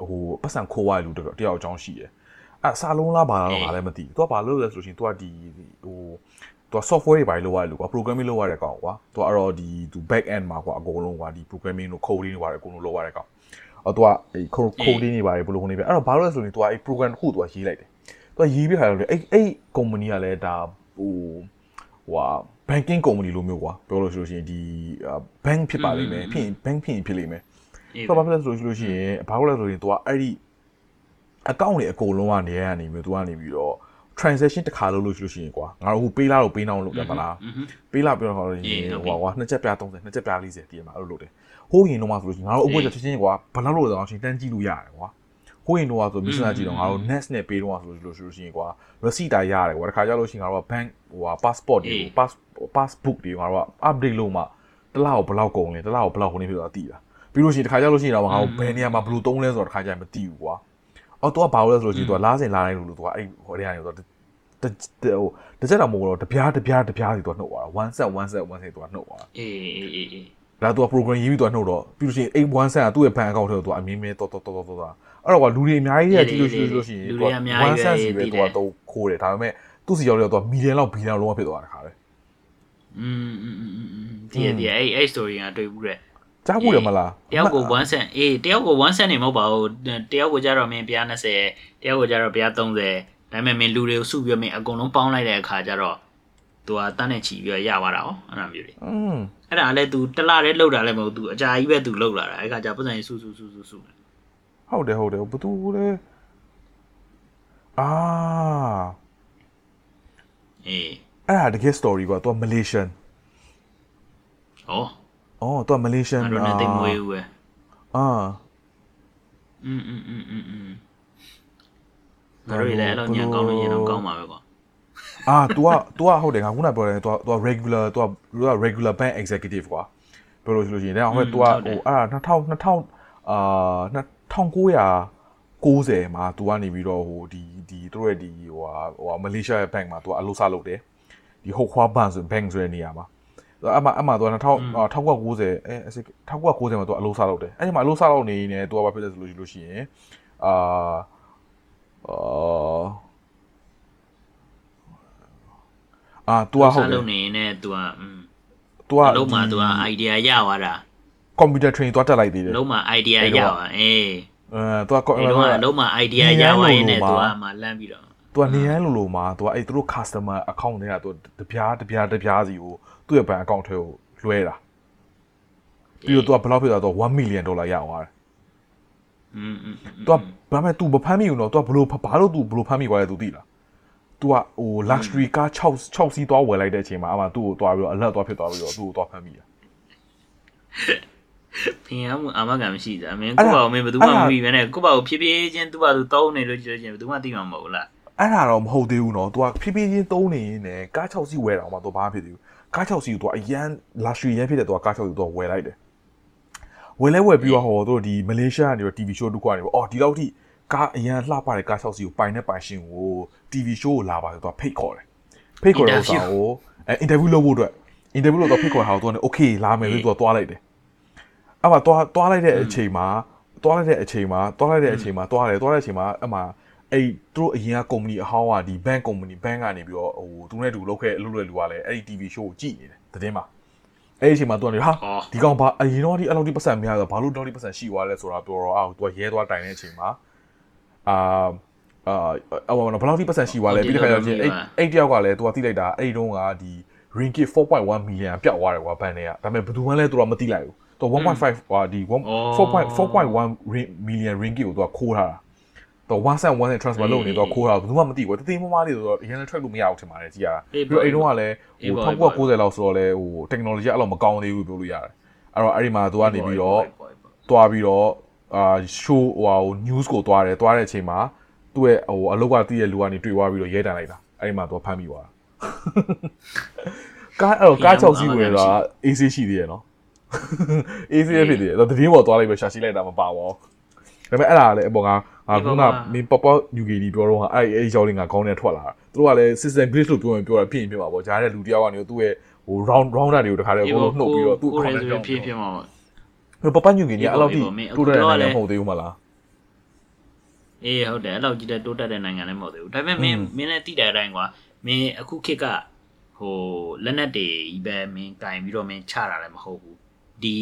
ဟိုပတ်စံခိုးရလူတယောက်အကြောင်းရှိတယ်အဲစာလုံးလားဘာလားတော့ငါလည်းမသိဘူးသူကဘာလို့လဲဆိုလို့ရှိရင်သူကဒီဟို သူက software တွေဘာလို့လုပ်ရတယ်လို့ကွာ programming လုပ်ရတဲ့ကောင်ကွာသူကတော့ဒီသူ back end မှာကွာအကုန်လုံးကွာဒီ programming တို့ coding တွေဘာတွေအကုန်လုံးလုပ်ရတဲ့ကောင်အော်သူကအဲ coding တွေဘာတွေဘယ်လိုလုပ်နေပြအဲ့တော့ဘာလို့လဲဆိုရင်သူကအဲ program တစ်ခုသူကရေးလိုက်တယ်သူကရေးပြခါတော့လေအဲ့အဲ့ company ကလည်းဒါဟိုဟိုဟာ banking company လိုမျိုးကွာပြောလို့ရှိလို့ရှိရင်ဒီ bank ဖြစ်ပါလိမ့်မယ်ဖြစ်ရင် bank ဖြစ်ရင်ဖြစ်လိမ့်မယ်
အေး
ဆိုတော့ဘာဖြစ်လဲဆိုလို့ရှိရင်ဘာလို့လဲဆိုရင် तू ကအဲ့ဒီ account တွေအကုန်လုံးကနေရကနေပြီး तू ကနေပြီးတော့ transaction တစ်ခါလုပ်လို့ရှိလို့ရှိရင်ကွာငါတို့ဟိုပေးလာတော့ပေးနောက်လုပ်တယ်မလားပေးလာပြီးတော့ဟောလို့ရှိရင်ဟိုကွာနှစ်ချက်ပြ30နှစ်ချက်ပြ40တည်မှာအဲ့လိုလုပ်တယ်ဟိုးရင်တော့မှဆိုလို့ရှိရင်ငါတို့အပွင့်ချက်ချင်းကွာဘယ်လောက်လို့လဲဆိုတော့ချင်းတန်းကြည့်လို့ရတယ်ကွာဟိုးရင်တော့ဆို business ကြည့်တော့ငါတို့ next နဲ့ပေးတော့ဆိုလို့ရှိလို့ရှိရင်ကွာ receipt တိုင်းရတယ်ကွာတခါကြောက်လို့ရှိရင်ငါတို့က bank ဟိုဟာ passport တွေ pass passbook တွေငါတို့က update လုပ်မှတစ်လောက်ဘယ်လောက်ကုန်လဲတစ်လောက်ဘယ်လောက်ခုနေဖြစ်တော့တည်တာပြီးလို့ရှိရင်တခါကြောက်လို့ရှိရင်တော့ငါတို့ဘယ်နေရာမှာဘယ်လိုသုံးလဲဆိုတော့တခါကျရင်မသိဘူးကွာ အော် तू ကဘာလို့လဲဆိုလို့ရှိရင် तू ကလားစင်လာတိုင်းလို့ तू ကအဲ့ဟိုတည်းကနေ तू တဟိုတစ်ချက်တော့မဟုတ်တော့တပြားတပြားတပြားစီ तू နှုတ်သွားတာ1 set 1 set 1 set तू နှုတ်သွားတာ
အေးအေးအေးအေး
ဒါ तू က program ရေးပြီး तू နှုတ်တော့ပြီးလို့ရှိရင်အဲ့1 set ကသူ့ရဲ့ bank account ထဲကို तू အမြင်မဲတော့တော့တော့တော့အဲ့တော့ကလူတွေအများကြီးရဲ့ကြည့်လို့ရှိလို့ရှိရင် तू 1 set စီပဲ तू ကတော့ခိုးတယ်ဒါပေမဲ့သူ့စီရောက်တော့ तू မီလီယံလောက်ဘီလီယံလုံးဝဖြစ်သွားတာခါလေ
อืมอืมอืมอืมဒီဒီအဲ့အဲ့ story ကတွေ့ဘူးတဲ့
ကြားဘူးတယ်မလား
တယောက်ကို1 cent အေးတယောက်ကို1 cent နေမဟုတ်ပါဘူးတယောက်ကိုကြတော့မင်းပြား20တယောက်ကိုကြတော့ပြား30ဒါပေမဲ့မင်းလူတွေကိုစုပြီးမင်းအကုန်လုံးပေါင်းလိုက်တဲ့အခါကျတော့သူကတန်းနဲ့ချီပြီးတော့ရသွားတာဟောအဲ့လိုမျိုးတွေ
อืม
အဲ့ဒါလည်း तू တလားလေးလောက်တာလည်းမဟုတ် तू အကြာကြီးပဲ तू လောက်လာတာအဲ့ခါကျပတ်စံစုစုစုစုစု
ဟုတ်တယ်ဟုတ်တယ်ဘသူလဲအာ
အေး
အဲ့ဒါတကယ် story ကွာ तू က Malaysian
ဟော
အော် तू က Malaysian
အဲ့တော့လည်းတိတ်မွေးဘူးပဲ
အာ
อืมอืมอืมอืมอืมငါတို့လည်းအဲ့လိုညံကောင်းလို့ရင်တော့ကောင်းပါပဲကွာ
အာ तू က तू ကဟုတ်တယ်ငါခုနပြောတယ် तू က तू က regular तू က तू က regular bank executive ကွာပြောလို့ရှိလို့ရှိရင်ဒါဟို तू ကဟိုအဲ့ဒါ2000 2000အာ1990မှာ तू ကနေပြီးတော့ဟိုဒီဒီသူတို့ရဲ့ဒီဟိုဟာဟိုဟာ Malaysia ရဲ့ bank မှာ तू အလုပ်စလုပ်တယ်ဒီဟိုခွာဘန်ဆို bank ဆိုတဲ့နေရာမှာ အမအမသူက1990အဲ1990မှာသူကအလို့စားလုပ်တယ်အဲဒီမှာအလို့စားလုပ်နေနေသူကဘာဖြစ်လဲဆိုလို့ရှိလို့ရှိရင်အာအာအာသူကဟုတ်တယ်
လုပ်နေနေသူက
သူက
လုံးမှာသူက idea ရသွားတာ
computer train သွားတက်လိုက်သေးတယ်
လုံးမှာ idea ရသွားအေး
အဲသူက
လုံးမှာလုံးမှာ idea ရသွားရင်းနဲ့သူကမှလမ်းပြီးတော့
तू ကနေရန်လိုလိုမှာ तू ကအဲ့သူတို့ customer account တွေက तू တပြားတပြားတပြားစီကိုသူ့ရဲ့ bank account ထဲကိုလွှဲတာပြီးတော့ तू ကဘယ်လောက်ဖြစ်သွားတော့1 million ဒေါ်လာရသွားတယ်
อืมอืม
तू ကဘာမဲ့ तू မဖမ်းမိဘူးနော် तू ကဘလို့ဘာလို့ तू ဘလို့ဖမ်းမိသွားလဲ तू သိလား तू ကဟို luxury car 6 6စီးသွားဝယ်လိုက်တဲ့အချိန်မှာအမှသူ့ကိုသွားပြီးတော့ alert သွားဖြစ်သွားပြီးတော့သူ့ကိုသွားဖမ်းမိတာ
ဖင်ရမှုအာမခံမရှိတာမင်းကိုပေါ့မင်းဘယ်သူမှမပြီးပဲနဲ့ကိုပေါ့ဖြည်းဖြည်းချင်းသူ့ဘာသူတောင်းနေလို့ကြည့်လို့ချင်းဘယ်သူမှသိမှာမဟုတ်လား
အဲ့ဒါတော့မဟုတ်သေးဘူးနော် तू ကဖြည်းဖြည်းချင်းသုံးနေရင်လည်းကား6စီးဝယ်တာမှ तू ဘာမှဖြစ်သေးဘူးကား6စီးကို तू အရန် luxury ရန်ဖြစ်တဲ့ तू ကကား6စီးကို तू ဝယ်လိုက်တယ်ဝယ်လဲဝယ်ပြီးတော့ဟောသူတို့ဒီမလေးရှားကနေတော့ TV show တစ်ခုကနေပေါ့အော်ဒီလောက်ထိကားအရန်လှပတဲ့ကား6စီးကိုပိုင်နဲ့ပိုင်ရှင်ကို TV show ကိုလာပါဆို तू ဖိတ်ခေါ်တယ်ဖိတ်ခေါ်တဲ့ဥစ္စာကိုအဲ interview လုပ်ဖို့အတွက် interview လုပ်တော့ဖိတ်ခေါ်တာကို तू က okay လာမယ်လို့ तू သွားလိုက်တယ်အဲ့မှာသွားသွားလိုက်တဲ့အချိန်မှာသွားလိုက်တဲ့အချိန်မှာသွားလိုက်တဲ့အချိန်မှာသွားတယ်သွားတဲ့အချိန်မှာအဲ့မှာ အဲ့သူတို့အရင်ကကုမ္ပဏီအဟောင်းကဒီ bank company bank ကနေပြီးတော့ဟိုသူနဲ့တူလုပ်ခဲ့အလုပ်လုပ်လူကလည်းအဲ့ဒီ TV show ကိုကြည့်နေတယ်သတင်းမှာအဲ့ဒီအချိန်မှာသူကနေဟာဒီကောင်ဘာအရင်တော့ဒီအလုပ်ဒီပတ်စံများတော့ဘာလို့တော့ဒီပတ်စံရှိသွားလဲဆိုတာပြောတော့အော်သူကရဲသွားတိုင်တဲ့အချိန်မှာအာအာအော်ဘယ်လောက်ထိပတ်စံရှိသွားလဲပြီးတဲ့ခါကျချင်းအဲ့အဲ့တယောက်ကလည်းသူကတိလိုက်တာအဲ့ဒီတုန်းကဒီ ringgit 4.1 million ပျောက်သွားတယ်ကွာဘန်တွေကဒါပေမဲ့ဘယ်သူမှလည်းသူကမသိလိုက်ဘူးသူ1.5ဟာဒီ4.4.1 million ringgit ကိုသူကခိုးထားတာ တော့ one cent one cent transfer လုပ်နေတော့ခိုးတာဘယ်သူမှမသိဘူးတသိမ်းမမလေးဆိုတော့အရင်လည်း track လို့မရဘူးထင်ပါတယ်ကြည်ရတာပြီးတော့အဲ့တုန်းကလည်းဟို1990လောက်ဆိုတော့လဲဟို technology အဲ့လိုမကောင်းသေးဘူးပြောလို့ရတယ်အဲ့တော့အဲ့ဒီမှာသူကနေပြီးတော့တွားပြီးတော့အာ show ဟို news ကိုတွားတယ်တွားတဲ့အချိန်မှာသူ့ရဲ့ဟိုအလုပ်ကတည့်ရဲ့လူကနေတွေ့သွားပြီးတော့ရဲတန်လိုက်တာအဲ့ဒီမှာသူဖမ်းမိသွားတာကားအဲ့တော့ကား6စီးဝင်တော့ AC ရှိသေးရဲ့နော် AC ဖြစ်သေးတယ်တော့တည်င်းပေါ်သွားလိုက်ပဲရှာရှိလိုက်တာမပါပါဘူးဒါပေမဲ့အဲ့ဒါလည်းအပေါ်က ငါခုနမင်းပေါပေါ UKD ပြောတော့အဲ့အဲ့ဒီကြောင်းလေးငါကောင်းနေထွက်လာတာသူတို့ကလည်း system glitch လို့ပြောရင်ပြောတာဖြစ်ရင်ဖြစ်ပါပေါ့ဂျားတဲ့လူတယောက်ကနေသူ့ရဲ့ဟို round rounder တွေကိုတခါတည်းအကုန်လုံးနှုတ်ပြီးတော့သူ့
ကို
ခေါင်း
ယ်
နဲ့
ဆို
ကြောင်း
ဖြစ်ဖြစ်မှာ
ပပညူကင်းကြီးအဲ့လောက်ထိတိုးတက်တဲ့နိုင်ငံမဟုတ်သေးဘူးမလား
အေးဟုတ်တယ်အဲ့လောက်ကြီးတဲ့တိုးတက်တဲ့နိုင်ငံလည်းမဟုတ်သေးဘူးဒါပေမဲ့မင်းမင်းလည်းသိတဲ့အတိုင်းကွာမင်းအခုခေတ်ကဟိုလက်နက်တွေကြီးပဲမင်းကင်ပြီးတော့မင်းချတာလည်းမဟုတ်ဘူးဒီ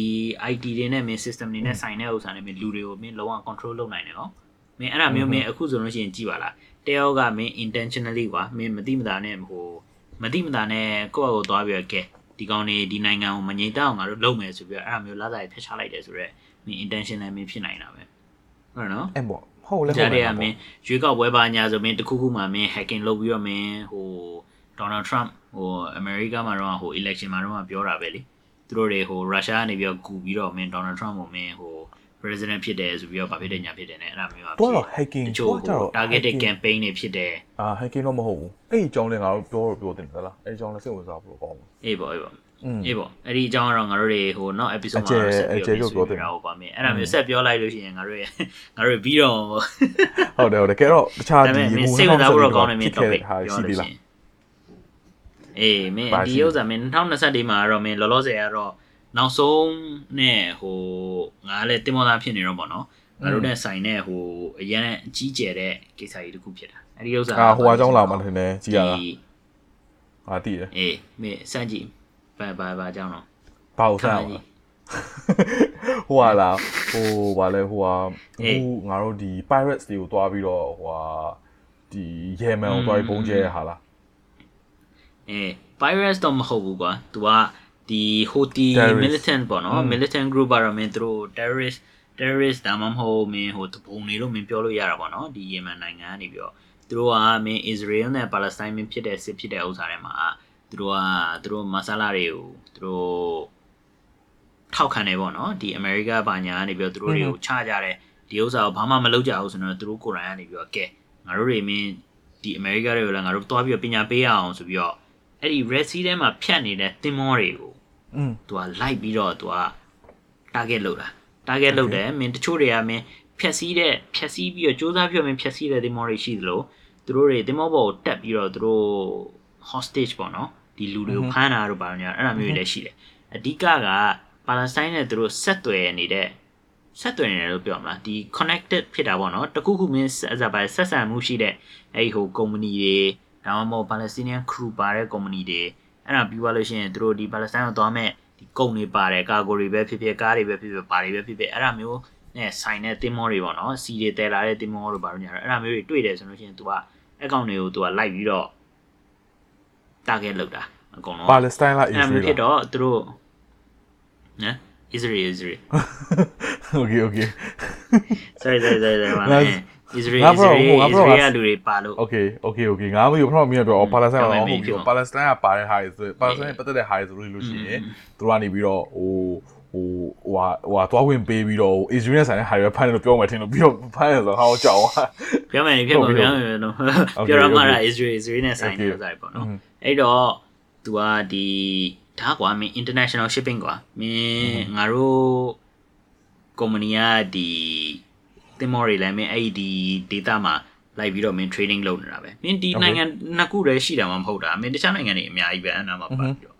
IT တွေနဲ့မင်း system တွေနဲ့ဆိုင်တဲ့ဥစ္စာတွေမင်းလူတွေကိုမင်းလုံးဝ control လုပ်နိုင်တယ်နော် မင်းအဲ့ဒါမျိုးမင်းအခုဆိုလို့ရှိရင်ကြည့်ပါလားတယောက်ကမင်း intentionally ကွာမင်းမတိမတာနဲ့ဟိုမတိမတာနဲ့ကိုယ့်အကိုသွားပြီးတော့ကဲဒီကောင်နေဒီနိုင်ငံကိုမငြိမ်သက်အောင်ငါတို့လုပ်မယ်ဆိုပြီးတော့အဲ့ဒါမျိုးလာစားရဖျက်ချလိုက်တယ်ဆိုတော့မင်း intention နဲ့မင်းဖြစ်နိုင်တာပဲဟုတ်နော်
အဲ့ပေါ့ဟုတ်လဲ
ကြ
ဟုတ်
တဲ့
တယ်
ကမင်းရွေးကောက်ပွဲပါညာဆိုမင်းတခုခုမှမင်း hacking လုပ်ပြီးတော့မင်းဟို Donald Trump ဟို America မှာတော့ဟို election မှာတော့ပြောတာပဲလေသူတို့တွေဟို Russia ကနေပြီးတော့ကူပြီးတော့မင်း Donald Trump ကိုမင်းဟို president ဖြစ်တယ်ဆိုပြီးတော့ဗာဖြစ်တဲ့ညာဖြစ်တယ်နဲ့အဲ့ဒါမျိုးက
တော့ hacking
တချို့
တော့
targeted campaign တွေဖြစ်တယ်
အာ hacking တော့မဟုတ်ဘူးအဲ့ဒီအကြောင်းလည်းငါတို့ပြောတော့ပြောတင်တယ်လားအဲ့ဒီအကြောင်းလည်းစိတ်ဝင်စားဖို့ကောင်းတယ်
အေးပေါ့အေးပေါ့
อืม
အေးပေါ့အဲ့ဒီအကြောင်းကတော့ငါတို့တွေဟိုနောက် episode မှာတော့ဆက်ပြီးတော့ပြောပြတာဟုတ်ပါမယ်အဲ့ဒါမျိုးဆက်ပြောလိုက်လို့ရှိရင်ငါတို့ရငါတို့ပြီးတော့
ဟုတ်တယ်ဟုတ်တယ်ကဲတော့တခြား
ဒါပေ
ဒီ
မဲ့မင်းစိတ်ဝင်စားဖို့တော့ကောင်းတယ်မင်း
ဖြစ်
topic
ခဲ့ဟာရှိသေးလား
အေးမင်း
ပါရှိ
ဒီဥစ္စာမင်း2024မှာတော့မင်းလောလောဆယ်ကတော့နောက်ဆုံးနဲ့ဟို ငါလည်းတင်မောသားဖြစ်နေတော့ပေါ့နော်ငါတို့နဲ့ဆိုင်တဲ့ဟိုအရန်အကြီးကျယ်တဲ့ကိစ္စကြီးတစ်ခုဖြစ်တာအဲ့ဒီဥစ္စာ
အာဟိုအကြောင်းလာမှထင်တယ်ကြည်ရတာ
ဒီ
ဟာတည်တယ်
အေးမင်းစမ်းကြည့်ဘာဘာဘာအကြောင်းတော့
ဘာလို့ဆက်အောင်လဲဟိုဟာလာဟိုဗာလဲဟိုဟာ
အေး
ဟိုငါတို့ဒီ pirates တွေကိုတွားပြီးတော့ဟိုဟာဒီ Yemen ကိုတွားပြီးပုံကျဲဟာလား
အေး virus တော့မဟုတ်ဘူးကွာ तू က ဒီ Houthi
Terrorist
militant ပေါ့နော် militant group ကတော့မင်းသူတို့ terrorist terrorist ဒါမှမဟုတ်မင်းဟိုတပုံနေလို့မင်းပြောလို့ရတာပေါ့နော်ဒီ Yemen နိုင်ငံကနေပြီးတော့သူတို့ကမင်း Israel နဲ့ Palestine မင်းဖြစ်တဲ့စစ်ဖြစ်တဲ့ဥစ္စာတွေမှာသူတို့ကသူတို့မဆလာတွေကိုသူတို့ထောက်ခံတယ်ပေါ့နော်ဒီ America ဘာညာကနေပြီးတော့သူတို့တွေကိုချကြတယ်ဒီဥစ္စာကိုဘာမှမလုပ်ကြဘူးဆိုတော့သူတို့ကိုယ်တိုင်ကနေပြီးတော့ကဲငါတို့တွေမင်းဒီ America တွေကိုလည်းငါတို့တွားပြီးတော့ပညာပေးရအောင်ဆိုပြီးတော့အဲ့ဒီ Red Sea ထဲမှာဖြတ်နေတဲ့သင်္ဘောတွေကို
อืม
သူကလိုက်ပြီးတော့သူက target လုပ်တာ target လုပ်တယ်မင်းတချို့တွေကမင်းဖြက်စီးတဲ့ဖြက်စီးပြီးတော့စူးစမ်းပြီးတော့မင်းဖြက်စီးတဲ့သင်္ဘောတွေရှိသလိုသူတို့တွေသင်္ဘောပေါ်ကိုတက်ပြီးတော့သူတို့ hostage ပေါ့နော်ဒီလူတွေကိုဖမ်းတာတို့ပါညာအဲ့ဒါမျိုးတွေလည်းရှိတယ်အဓိကကပါလက်စတိုင်းနဲ့သူတို့ဆက်သွယ်နေတဲ့ဆက်သွယ်နေတယ်လို့ပြောမလားဒီ connected ဖြစ်တာပေါ့နော်တခုခုမင်းဆက်ဆက်ပါဆက်ဆံမှုရှိတဲ့အဲ့ဒီဟို company တွေဒါမှမဟုတ် Palestinian crew ပါတဲ့ company တွေ အဲ့ဒါပြီးသွားလို့ရှိရင်သူတို့ဒီ Palestine ကိုသွားမဲ့ဒီကုန်တွေပါတယ်ကာဂိုတွေပဲဖြစ်ဖြစ်ကားတွေပဲဖြစ်ဖြစ်ပါတွေပဲဖြစ်ဖြစ်အဲ့ဒါမျိုးနဲ့ဆိုင်တဲ့တင်မောတွေပေါ့နော်စီတွေတဲလာတဲ့တင်မောတွေပါလို့ညာအဲ့ဒါမျိုးတွေတွေ့တယ်ဆိုလို့ရှိရင် तू ကအကောင့်တွေကို तू ကလိုက်ပြီးတော့ target လုပ်တာအကုန်လုံး
ပါလက်စတိုင်းလား
အဲ့ဒါ
Israel
မျိုးဖြစ်
လား
တော့သူတို့နော် Israel Israel
okay okay
sorry sorry sorry sorry ပါမယ် Israel
ငါ bro
Israel
ငါ bro က
Israel လူတွေပါလို့
okay okay okay ငါမပြောပထမမင်းပြောပါလက်စတိုင်း
ဟုတ်
တော့
ပြီ
ဟုတ်ပြီ
ဟုတ်ပြီ
ပါလက်စတိုင်းကပါတဲ့ဟာတွေဆိုပါလက်စတိုင်းပတ်သက်တဲ့ဟာတွေဆိုလို့ရှိရင်သူတို့ကနေပြီးတော့ဟိုဟိုဟိုဟာဟိုဟာသွားဝင်ပေးပြီးတော့ Israel ဆိုင်တဲ့ဟာတွေဖမ်းတယ်လို့ပြောမှထင်လို့ပြီးတော့ဖမ်းရဆိုဟာကြောက်သွား
ပြောမယ်လေပြောမယ်ပြောမယ်လို့
Okay,
ပြောရမှာ
okay.
လား Israel Israel နဲ့ဆိုင်နေ
Okay.
ဥစားပေါ့နော်
Mhm.
အဲ့တော့ तू ကဒီဒါကွာမင်း international shipping ကွာမင်းငါတို့ company ကဒီ တင်မော်တွေလည်းမင်းအဲ့ဒီ data မှာလိုက်ပြီးတော့မင်း trading လုပ်နေတာပဲမင်းဒီ
Okay.
နိုင်ငံနှစ်ခုတည်းရှိတာမှမဟုတ်တာမင်းတခြားနိုင်ငံတွေအများကြီးပဲအဲ့နာမှာပါပြီးတော့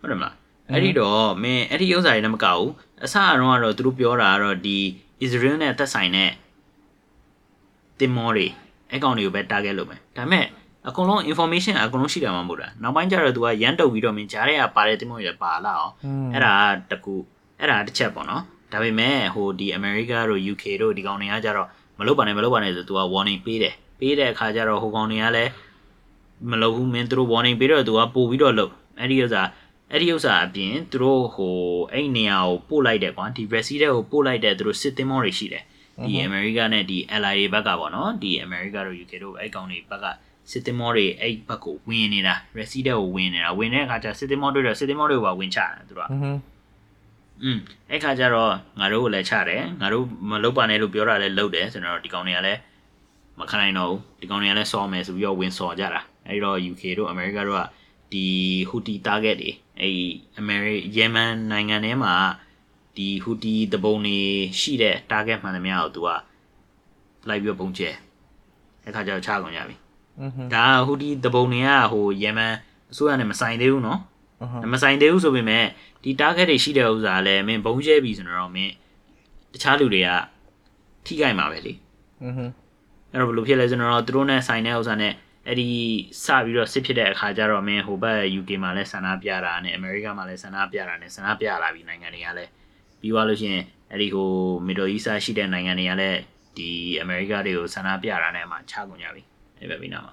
ဟုတ်တယ်မလားအဲ့ဒီတော့မင်းအဲ့ဒီဥစ္စာတွေလည်းမကဘူးအစအတော့ကတော့သူတို့ပြောတာကတော့ဒီ Israel နဲ့သက်ဆိုင်တဲ့တင်မောတွေအကောင့်တွေကိုပဲ target လုပ်မယ်ဒါပေမဲ့အကုန်လုံး information အကုန်လုံးရှိတာမှမဟုတ်တာနောက်ပိုင်းကျတော့ तू ကရန်တုပ်ပြီးတော့မင်းကြားထဲကပါတဲ့တင်မောတွေလည်းပါလာအောင်အဲ့ဒါကတကူအဲ့ဒါတစ်ချက်ပေါ့နော် ဒါပေမဲ့ဟိုဒီ America တို့ UK တို့ဒီကောင်တွေကကြတော့မလုပ်ပါနဲ့မလုပ်ပါနဲ့ဆိုသူက warning ပေးတယ်ပေးတဲ့အခါကျတော့ဟိုကောင်တွေကလည်းမလုပ်ဘူးမင်းသူတို့ warning ပေးတော့သူကပို့ပြီးတော့လုပ်အဲ့ဒီဥစ္စာအဲ့ဒီဥစ္စာအပြင်သူတို့ဟိုအဲ့နေရာကိုပို့လိုက်တယ်ကွာဒီ Brazil တဲ့ကိုပို့လိုက်တဲ့သူတို့စစ်သင်းမောတွေရှိတယ်ဒီ America နဲ့ဒီ Ally တွေဘက်ကပေါ့နော်ဒီ America တို့ UK တို့အဲ့ကောင်တွေဘက်ကစစ်သင်းမောတွေအဲ့ဘက်ကိုဝင်နေတာ Brazil တဲ့ကိုဝင်နေတာဝင်တဲ့အခါကျစစ်သင်းမောတွေတော့စစ်သင်းမောတွေကိုပါဝင်ချတယ်သူတို့က
อืม
อืมအဲ့ခါကျတော့ငါတို့ကိုလည်းချတယ်ငါတို့မလုပ်ပါနဲ့လို့ပြောတာလည်းလုပ်တယ်ဆိုတော့ဒီကောင်တွေကလည်းမခံနိုင်တော့ဘူးဒီကောင်တွေကလည်းစော်မယ်ဆိုပြီးတော့ဝင်စော်ကြတာအဲ့တော့ UK တို့ America တို့ကဒီ Houthi target တွေအဲ့ America Yemen နိုင်ငံထဲမှာဒီ Houthi တပုံတွေရှိတဲ့ target မှန်သမျှကိုသူကလိုက်ပြီးတော့ပုံကျဲအဲ့ခါကျတော့ချကုန်ကြပြီ
อืม
ဒါ Houthi တပုံတွေကဟို Yemen အစိုးရနဲ့မဆိုင်သေးဘူးเนาะ
อืม
မဆိုင်သေးဘူးဆိုပေမဲ့ဒီ target တွေရှိတဲ့ဥစ္စာလည်းမင်းဘုံကျဲပြီဆိုတော့မင်းတခြားလူတွေကထိခိုက်မှာပဲလေ
อืม
အဲ့တော့ဘယ်လိုဖြစ်လဲဆိုတော့သူတို့နဲ့ဆိုင်တဲ့ဥစ္စာနဲ့အဲ့ဒီစပြီးတော့စစ်ဖြစ်တဲ့အခါကျတော့မင်းဟိုဘက် UK မှာလည်းဆန္ဒပြတာနဲ့ America မှာလည်းဆန္ဒပြတာနဲ့ဆန္ဒပြလာပြီနိုင်ငံတွေကလည်းပြီးသွားလို့ရှိရင်အဲ့ဒီဟို Middle East ရှိတဲ့နိုင်ငံတွေကလည်းဒီ America တွေကိုဆန္ဒပြတာနဲ့မှချကုန်ကြပြီအဲ့ပဲပြီးနာမှာ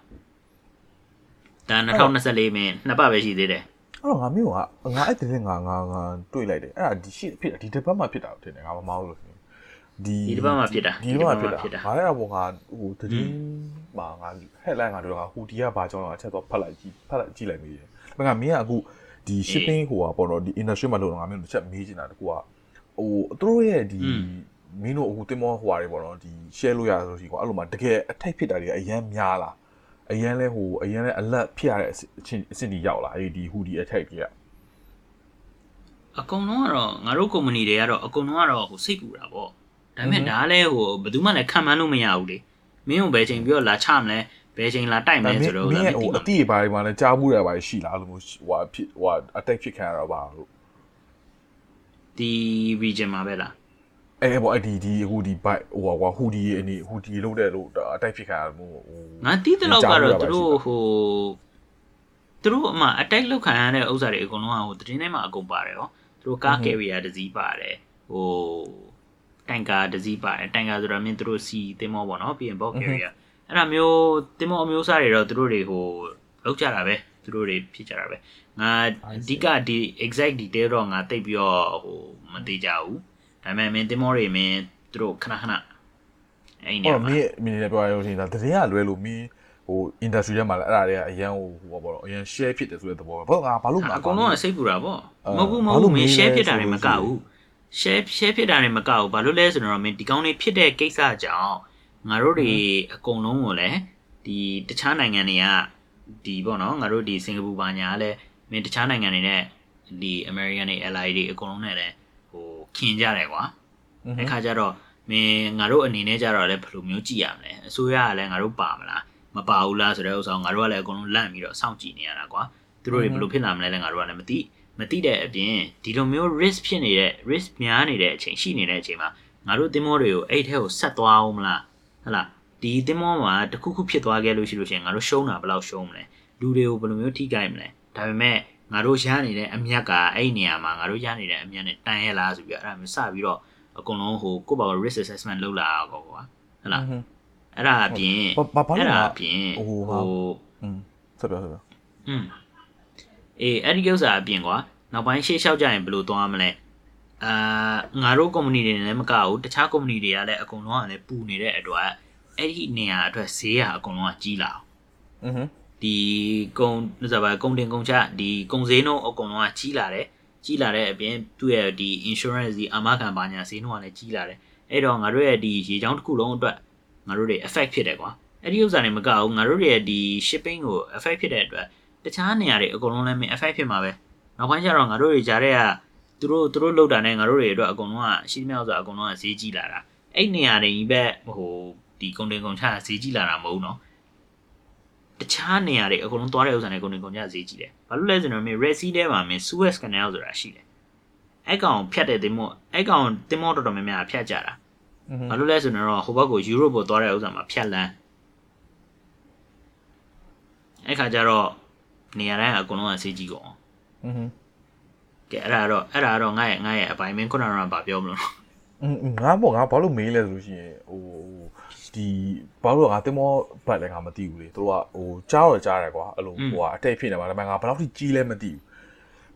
ဒါ2024မင်းနှစ်ပတ်ပဲရှိသေးတယ်
အဲ့တော့ငါမျိုးကငါအဲ့တည်းငါငါငါတွေ့လိုက်တယ်အဲ့ဒါဒီရှိဖြစ်ဒီတစ်ပတ်မှဖြစ်တာထင်တယ်ငါမမောင်းလို့ဒီ
ဒီတစ်ပတ်မှဖြစ်တာ
ဒီတစ်ပတ်မှဖြစ်တာ
ဒီတစ်ပတ်မှဖြစ်တာ
ငါလည်းတော့ငါဟိုတတိမှာငါ headline ငါတို့ကဟူတီကဘာကြောင့်လဲအချက်တော့ဖတ်လိုက်ကြည့်ဖတ်လိုက်ကြည့်လိုက်မိတယ်။ငါမင်းကအခုဒီ shipping ဟိုကပေါ့နော်ဒီ industry မှာလို့ငါမင်းတို့ချက်မေးချင်တာတကူကဟိုသူတို့ရဲ့ဒီမင်းတို့အခုတင်မောဟိုဟာတွေပေါ့နော်ဒီ share လို့ရဆိုရှိကွာအဲ့လိုမှတကယ်အထိုက်ဖြစ်တာတွေကအရန်များလား အရန်လဲဟိုအရန်လဲအလက်ဖြစ်ရတဲ့အချင်းအဆင့်ကြီးရောက်လာအဲ့ဒီ hoodie attack ကြီးက
အကုန်လုံးကတော့ငါတို့ company တွေကတော့အကုန်လုံးကတော့ဟိုစိတ်ပူတာပေါ့ဒါပေမဲ့ဒါလည်းဟိုဘယ်သူမှလည်းခံမှန်းလို့မရဘူးလေမင်းကိုဘယ်ချိန်ပြီးတော့လာချမလဲဘယ်ချိန်လာတိုက်မလဲဆိုတော့
မင်းရဲ့
မ
ဟို
သိ
အတိအပိုင်းမှာလည်းကြားမှုရပါရှိလားအဲ့လိုမျိုးဟိုဖြစ်ဟို attack ဖြစ်ခံရတော့ပါလို့
ဒီ region မှာပဲလား
အဲပေါ့အဲ့ဒီဒီဟိုဒီဘိုက်ဟိုကွာဟူဒီအနေဟူဒီလုံးတဲ့လို့အတိုက်ဖြစ်ခံရမှုဟို
ငါတီးတဲ့လောက်ကတော့သူတို့ဟိုသူတို့အမှ attack လုပ်ခံရတဲ့ဥစ္စာတွေအကုန်လုံးကဟိုသတင်းထဲမှာအကုန်ပါတယ်ဟောသူတို့ car carrier တစ်စီးပါတယ်ဟိုတန်ကာတစ်စီးပါတယ်တန်ကာဆိုတော့မင်းသူတို့စီတင်မောပေါ့နော်ပြီးရင် box carrier အဲ့ဒါမျိုးတင်မောအမျိုးအစားတွေတော့သူတို့တွေဟိုလောက်ကြတာပဲသူတို့တွေဖြစ်ကြတာပဲငါအဓိကဒီ exact detail တော့ငါသိပ်ပြီးတော့ဟိုမသိကြဘူး ဒါပေမဲ့မင်းတင်မောတွေမင်းသူတို့ခဏခဏအဲ့နေ
ဟော
ရာမှာ
မင်းမင်းလည်းပြောရလို့ရှိရင်ဒါတရင်ကလွဲလို့မင်းဟို industry ထဲမှာလည်းအဲ့ဒါတွေကအရန်ဟိုဟိုပေါ့တော့အရန် share ဖြစ်တယ်ဆိုတဲ့သဘောပဲဘာလို့ငါဘာလို့ငါ
အကုန်လုံးကစိတ်ပူတာပေါ့
အာ
မဟုတ်ဘူးမ
ဘာ
ဟုတ်
လို့
ဘူးမင်း
မေးလဲ
share ဖြစ်တာတွေ
ဆို
မ
လို့
က
ရှိရင်
ဘူး share share ဖြစ်တာတွေမကဘူးဘာလို့လဲဆိုတော့မင်းဒီကောင်းလေးဖြစ်တဲ့ကိစ္စကြောင့်ငါတို့တွေအကုန်လုံးကိုလည်းဒီတခြားနိုင်ငံတွေကဒီပေါ့နော်ငါတို့ဒီစင်ကာပူဘာညာကလည်းမင်းတခြားနိုင်ငံတွေနဲ့ဒီ American တွေ ally တွေအကုန်လုံးနဲ့လည်းဟို ခင်ကြတယ်ကွာအဲ့ခါကျတော့မင်းငါတို့အနေနဲ့ကြတော့လည်းဘယ်လိုမျိုးကြည့်ရမလဲအစိုးရကလည်းငါတို့ပါမလားမပါဘူးလားဆိုတဲ့ဥစ္စာကိုငါတို့ကလည်းအကုန်လုံးလန့်ပြီးတော့စောင့်ကြည့်နေရတာကွာသူတို့တွေဘယ်လိုဖြစ်လာမလဲလဲငါတို့ကလည်းမသိမသိတဲ့အပြင်ဒီလိုမျိုး risk ဖြစ်နေတဲ့ risk များနေတဲ့အချိန်ရှိနေတဲ့အချိန်မှာငါတို့တင်မောတွေကိုအဲ့ထဲကိုဆက်သွားအောင်မလားဟဟလားဒီတင်မောမှာတစ်ခုခုဖြစ်သွားခဲ့လို့ရှိလို့ရှိရင်ငါတို့ရှုံးတာဘယ်လောက်ရှုံးမလဲလူတွေကိုဘယ်လိုမျိုးထိခိုက်မလဲဒါပေမဲ့ ငါတို့ရနေတဲ့အမြက်ကအဲ့ဒီနေရာမှာငါတို့ရနေတဲ့အမြက်နဲ့တန်ရဲလားဆိုပြီးတော့အဲ့ဒါမျိုးစပြီးတော့ အကုန်လုံးဟိုကိုယ့်ဘာကို risk assessment လုပ်လာတော့ကွာဟုတ်လားအဲ့ဒါအပြင်
ဘာဘာလို့
အဲ့
ငါ
ဒါအပြင်
ဟို
ဟို
ဟာอืมဆက်ပြောဆက်ပြော
อืมအေးအဲ့ဒီကိစ္စအပြင်ကွာနောက်ပိုင်းရှေ့လျှောက်ကြရင်ဘယ်လိုသွားမလဲအာငါတို့ company တွေလည်းမကဘူးတခြား company တွေကလည်းအကုန်လုံးကလည်းပူနေတဲ့အတွက်အဲ့ဒီနေရာအတွက်ဈေးကအကုန်လုံးကကြီးလာအောင်
อืม
ဒီကုံဆိုပါကုံတင်ကုံချဒီကုံဈေးနှုန်းအကုန်လုံးကကြီးလာတယ်ကြီးလာတဲ့အပြင်သူ့ရဲ့ဒီ insurance ဒီအာမခံပါညာဈေးနှုန်းကလည်းကြီးလာတယ်အဲ့တော့ငါတို့ရဲ့ဒီရေချောင်းတစ်ခုလုံးအတွက်ငါတို့တွေ effect ဖြစ်တယ်ကွာအဲ့ဒီဥစ္စာတွေမကဘူးငါတို့တွေရဲ့ဒီ shipping ကို effect ဖြစ်တဲ့အတွက်တခြားနေရာတွေအကုန်လုံးလည်းမ effect ဖြစ်မှာပဲနောက်ပိုင်းကျတော့ငါတို့တွေကြားတဲ့ကသူတို့သူတို့လောက်တာနဲ့ငါတို့တွေအတွက်အကုန်လုံးကရှိသမျှဥစ္စာအကုန်လုံးကဈေးကြီးလာတာအဲ့နေရာတွေကြီးပဲဟိုဒီကုံတင်ကုံချဈေးကြီးလာတာမဟုတ်ဘူးနော် တခြားနေရာတွေအကုန်လုံးသွားတဲ့ဥစ္စာတွေကုန်နေကုန်ကြဈေးကြီးတယ်။ဘာလို့လဲဆိုတော့မင်း Red Sea ထဲမှာမင်း Suez Canal ဆိုတာရှိတယ်။အဲ့ကောင်ဖြတ်တဲ့တင်မော့အဲ့ကောင်တင်မော့တော်တော်များများဖြတ်ကြတာ
อืม
။ဘာလို့လဲဆိုတော့ဟိုဘက်ကို Europe ကိုသွားတဲ့ဥစ္စာမှာဖြတ်လန်း။အဲ့ခါကျတော့နေရာတိုင်းအကုန်လုံးကဈေးကြီးကုန်အောင်
อืม
။ကဲအဲ့ဒါတော့အဲ့ဒါတော့ငါရဲ့ငါရဲ့အပိုင်းမင်းခုနကတော့ဗာပြောမလို့
อืมငါပေါ့ငါဘာလို့မေးလဲဆိုလို့ရှိရင်ဟိုဟို ဒီဘာလို့လဲငါတင်မောဘတ်လည်းငါမသိဘူးလေသူတို့ကဟိုကြားတော့ကြားတယ်ကွာအဲ့လိုဟိုကအတိတ်ဖြစ်နေမှာဒါပေမဲ့ငါဘယ်လောက်ထိကြီးလဲမသိဘူး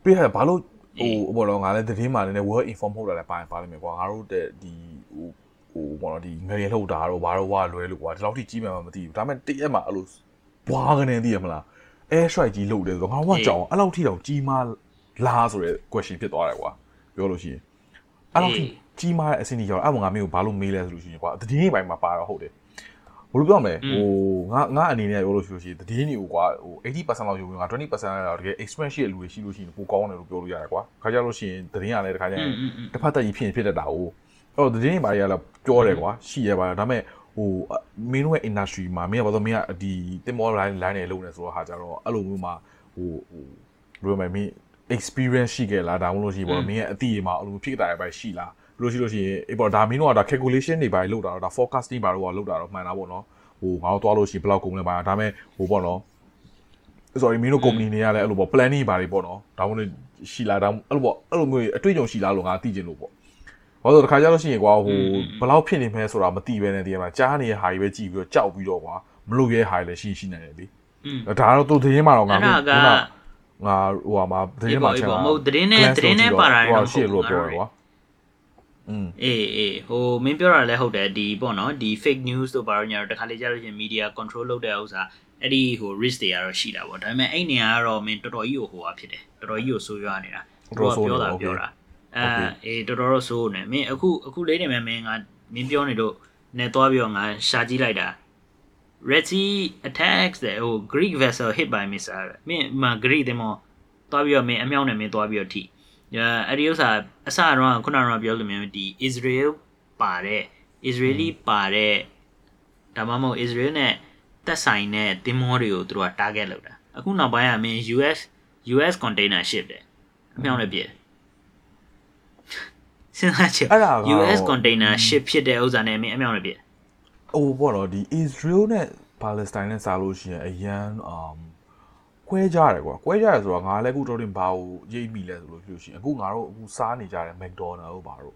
ပြီးတော့ဘာလို့ဟိုဘောတော့ငါလည်းသတင်းမှလည်း well inform ဟုတ်တယ်လည်းပါတယ်ပါလိမ့်မယ်ကွာငါတို့တဲ့ဒီဟိုဟိုဘောတော့ဒီငရေလှုပ်တာတော့ဘာတော့ဝါလွဲလို့ကွာဒီလောက်ထိကြီးမှမသိဘူးဒါပေမဲ့တရက်မှအဲ့လိုဘွားကနေသိရမလား air strike ကြီးလုပ်တယ်ဆိုတော့ငါကကြောင်အဲ့လောက်ထိတော့ကြီးမားလားဆိုတဲ့ question ဖြစ်သွားတယ်ကွာပြောလို့ရှိရင်အဲ့လောက်ထိ ကြီးမားတဲ့အဆင့်ကြီးရောက်အဲ့မှာငါမျိုးဘာလို့မေးလဲဆိုလို့ရှိရင်ကွာတည်င်းပိုင်းမှာပါတော့ဟုတ်တယ်ဘယ်လိုပြောမလဲဟိုငါငါအနေနဲ့ပြောလို့ရှိလို့ရှိရင်တည်င်းတွေကိုကွာဟို80%လောက်ယူပြီးငါ20%လောက်တကယ် experience ရှိတဲ့လူတွေရှိလို့ရှိရင်ပိုကောင်းတယ်လို့ပြောလို့ရတယ်ကွာခါကြလို့ရှိရင်တည်င်းရလဲတခါကျရင်တစ်ဖက်သက်ကြီးဖြစ်ဖြစ်တတ်တာကိုအဲ့တော့တည်င်းတွေဘာတွေကလဲပြောတယ်ကွာရှိရပါဒါပေမဲ့ဟိုမင်းတို့ရဲ့ industry မှာမင်းကဘာလို့မင်းကဒီတင်မော line line နဲ့လုပ်နေဆိုတော့ဟာကြတော့အဲ့လိုမျိုးမှာဟိုဟိုဘယ်လိုမှမင်း experience ရှိခဲ့လားဒါမှမဟုတ်လို့ရှိရင်ပေါ့မင်းရဲ့အတိအမှာအဲ့လိုဖြစ်တာပဲရှိလား လို့ရှိလို့ရှိရင်အေးပေါ့ဒါမင်းတို့ကဒါ calculation တွေပါလုပ်တာတော့ဒါ forecasting ပါတော့လုပ်တာတော့မှန်တာပေါ့နော်ဟိုငါတို့သွားလို့ရှိရင်ဘယ်လောက်ကုန်လဲပါဒါပေမဲ့ဟိုပေါ့နော် sorry မင်းတို့ company တွေကလည်းအဲ့လိုပေါ့ planning ပါတွေပေါ့နော်ဒါမှမဟုတ်ရှိလားဒါအဲ့လိုပေါ့အဲ့လိုမျိုးအတွေ့အကြုံရှိလားလို့ငါသိချင်လို့ပေါ့ဘာလို့တခါကြလို့ရှိရင်ကွာဟိုဘယ်လောက်ဖြစ်နေမဲဆိုတာမသိပဲနဲ့တကယ်မှာကြားနေတဲ့ဟာတွေပဲကြည့်ပြီးတော့ကြောက်ပြီးတော့ကွာမလုပ်ရဲဟာတွေလည်းရှိရှိနေတယ်လေဒါကတော့သူသတင်းမှာတော့ငါကငါဟိုဟာမှာသတင်းမှာချင်တာ
မဟုတ်သတင်းနဲ့သတင်းနဲ့ပါတာ
တော့ရှိလို့ပြောရကွာอืม
အေးအေးဟိုမင်းပြောတာလည်းဟုတ်တယ်ဒီပေါ့နော်ဒီ fake news တို့ဘာလို့ညာတော့တခါလေကြာလို့ရှင် media control လုပ်တဲ့ဥစ္စာအဲ့ဒီဟို risk တွေကတော့ရှိတာပေါ့ဒါပေမဲ့အဲ့နေရာကတော့မင်းတော်တော်ကြီးကိုဟိုဟာဖြစ်တယ်တော်တော်ကြီးကိုဆိုးရွားနေတာပြောတာပြောတာအဲအေးတော်တော်တော့ဆိုးနေမင်းအခုအခုလေးနေမယ်မင်းကမင်းပြောနေလို့နေသွားပြီးတော့ငါရှာကြည့်လိုက်တာ Red Sea attacks တဲ့ဟို Greek vessel hit by missile မင်းမ Greek တဲ့မောသွားပြီးတော့မင်းအမြောက်နဲ့မင်းသွားပြီးတော့ထိ အဲ့ဒီဥစ္စာအစတော့ခုနကပြောလို့မျိုးဒီ Israel ပါတဲ့ Israeli ပါတဲ့ဒါမှမဟုတ် Israel နဲ့သက်ဆိုင်တဲ့တင်မောတွေကိုသူတို့က target လုပ်တာအခုနောက်ပိုင်းကမင်း US US container ship တယ်အမြောက်နဲ့ပြည့်စဉ်းစားချက် US container ship ဖြစ်တဲ့ဥစ္စာနဲ့မင်းအမြောက်နဲ့ပြည့်
ဟိုပေါ့တော့ဒီ Israel နဲ့ Palestine နဲ့စားလို့ရှိရင်အရန် um ကွဲကြတယ်ကွာကွဲကြတယ်ဆိုတော့ငါလည်းအခုတော့တင်ဘာကိုရိပ်မိလဲဆိုလို့ပြောရှင်အခုငါတို့အခုစားနေကြတယ် McDonald တို့ဘာတို့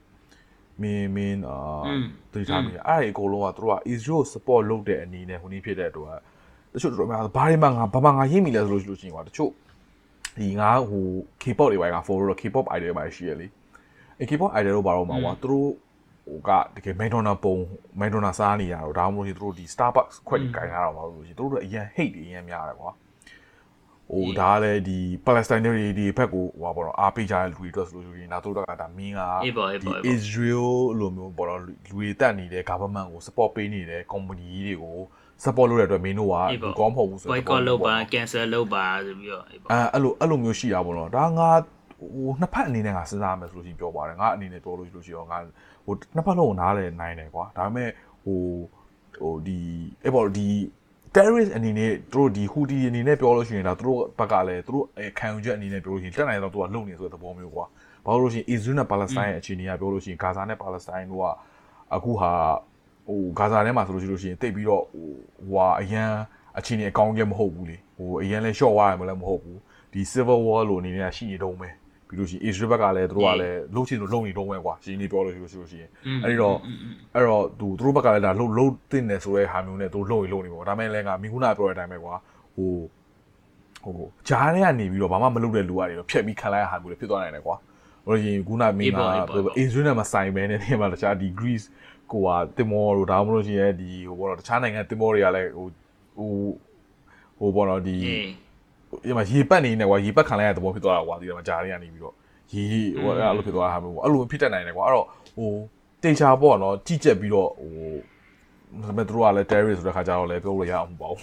မင်းမင်းအာတိထားမိအဲ့ဒီအကုန်လုံးကတို့က Israel support လုပ်တဲ့အနေနဲ့ဟိုနေ့ဖြစ်တဲ့အတွက်တချို့တို့များဘာတွေမှငါဘာမှငါရိပ်မိလဲဆိုလို့လို့ရှိရင်ကွာတချို့ဒီငါဟို K-pop တွေပိုင်းက follow တော့ K-pop idol တွေပိုင်းရှိရလေအဲ K-pop idol တို့ဘာတော့မှာကွာသူတို့ဟိုကတကယ် McDonald ပုံ McDonald စားနေရတော့ဒါမှမဟုတ်သူတို့ဒီ Starbucks ခွက်ကြီးကင်ရတော့မှာလို့ရှိရင်သူတို့အရင် hate တွေအရင်များတယ်ကွာ ဟိုဒါလည်းဒီ Palestine တွေဒီဘက်ကိုဟိုပါတော့အားပေးကြတဲ့လူတွေအတွက်ဆိုလို့ရှိရင်ဒါတို့ကဒါမင်းကဒီ Israel လိုမျိုးပေါ့တော့လူတွေတက်နေတဲ့ government ကို support ပေးနေတဲ့ company တွေကို support လုပ်တဲ့အတွက်မင်းတို့ကကောင်းမဟုတ်ဘူးဆို
တော့ boycott လုပ်ပါ cancel လုပ်ပါဆိုပြီးတော့
အဲအဲ့လိုအဲ့လိုမျိုးရှိတာပေါ့နော်ဒါငါဟိုနှစ်ဖက်အနေနဲ့ငါစဉ်းစားမယ်ဆိုလို့ရှိရင်ပြောပါတယ်ငါအနေနဲ့ပြောလို့ရှိလို့ရှိရောငါဟိုနှစ်ဖက်လုံးကိုနားလည်နိုင်တယ်ကွာဒါပေမဲ့ဟိုဟိုဒီအဲ့ပေါ့ဒီ terrorist အနေနဲ့သူတို့ဒီ Houthi အနေနဲ့ပြောလို့ရှိရင်ဒါသူတို့ဘက်ကလည်းသူတို့ခံယူချက်အနေနဲ့ပြောလို့ရှိရင်တက်နိုင်တော့သူကလုံနေဆိုတဲ့သဘောမျိုးကွာဘာလို့လို့ရှိရင် Israel နဲ့ Palestine ရဲ့အခြေအနေကပြောလို့ရှိရင် Gaza နဲ့ Palestine တို့ကအခုဟာဟို Gaza ထဲမှာဆိုလို့ရှိလို့ရှိရင်တိတ်ပြီးတော့ဟိုဟိုအရန်အခြေအနေအကောင်းကြီးမဟုတ်ဘူးလေဟိုအရန်လဲ short သွားတယ်မလည်းမဟုတ်ဘူးဒီ civil war လို့အနေနဲ့ရှိနေတော့မယ် ပြီးလို့ရှိရင် Israel ဘက်ကလည်းသူတို့ကလည်းလှုပ်ချင်လို့လှုပ်နေတော့မယ်ကွာရှင်းနေပြောလို့ရှိလို့ရှိလို့ရှိရင်အဲ့ဒီတော့အဲ့တော့သူသူတို့ဘက်ကလည်းဒါလှုပ်လှုပ်တင်တယ်ဆိုတဲ့ဟာမျိုးနဲ့သူလှုပ်ရင်လှုပ်နေပေါ့ဒါမဲ့လည်းကမိခုနာပြောတဲ့အတိုင်းပဲကွာဟိုဟိုဂျားထဲကနေပြီးတော့ဘာမှမလုပ်တဲ့လူတွေတော့ဖြတ်ပြီးခံလိုက်ရဟာမျိုးလည်းဖြစ်သွားနိုင်တယ်ကွာဟိုရင်ခုနမင်းက Israel နဲ့မဆိုင်ဘဲနဲ့ဒီမှာတခြားဒီ Greece ကိုကတင်မောတို့ဒါမှမဟုတ်ရှင်ဒီဟိုဘောတော့တခြားနိုင်ငံတင်မောတွေကလည်းဟိုဟိုဟိုဘောတော့ဒီ ဒီမှာရေပတ်နေနေကွာရေပတ်ခံလိုက်ရတဲ့သဘောဖြစ်သွားတာကွာဒီမှာဂျားတွေကနေပြီးတော့ရေဟိုအဲ့လိုဖြစ်သွားတာမျိုးပေါ့အဲ့လိုဖြစ်တတ်နိုင်တယ်ကွာအဲ့တော့ဟိုတေချာပေါ့နော်ကြည့်ချက်ပြီးတော့ဟိုဒါပေမဲ့တို့ကလည်း terrorist ဆိုတဲ့ခါကျတော့လည်းပြောလို့ရအောင်မပေါ့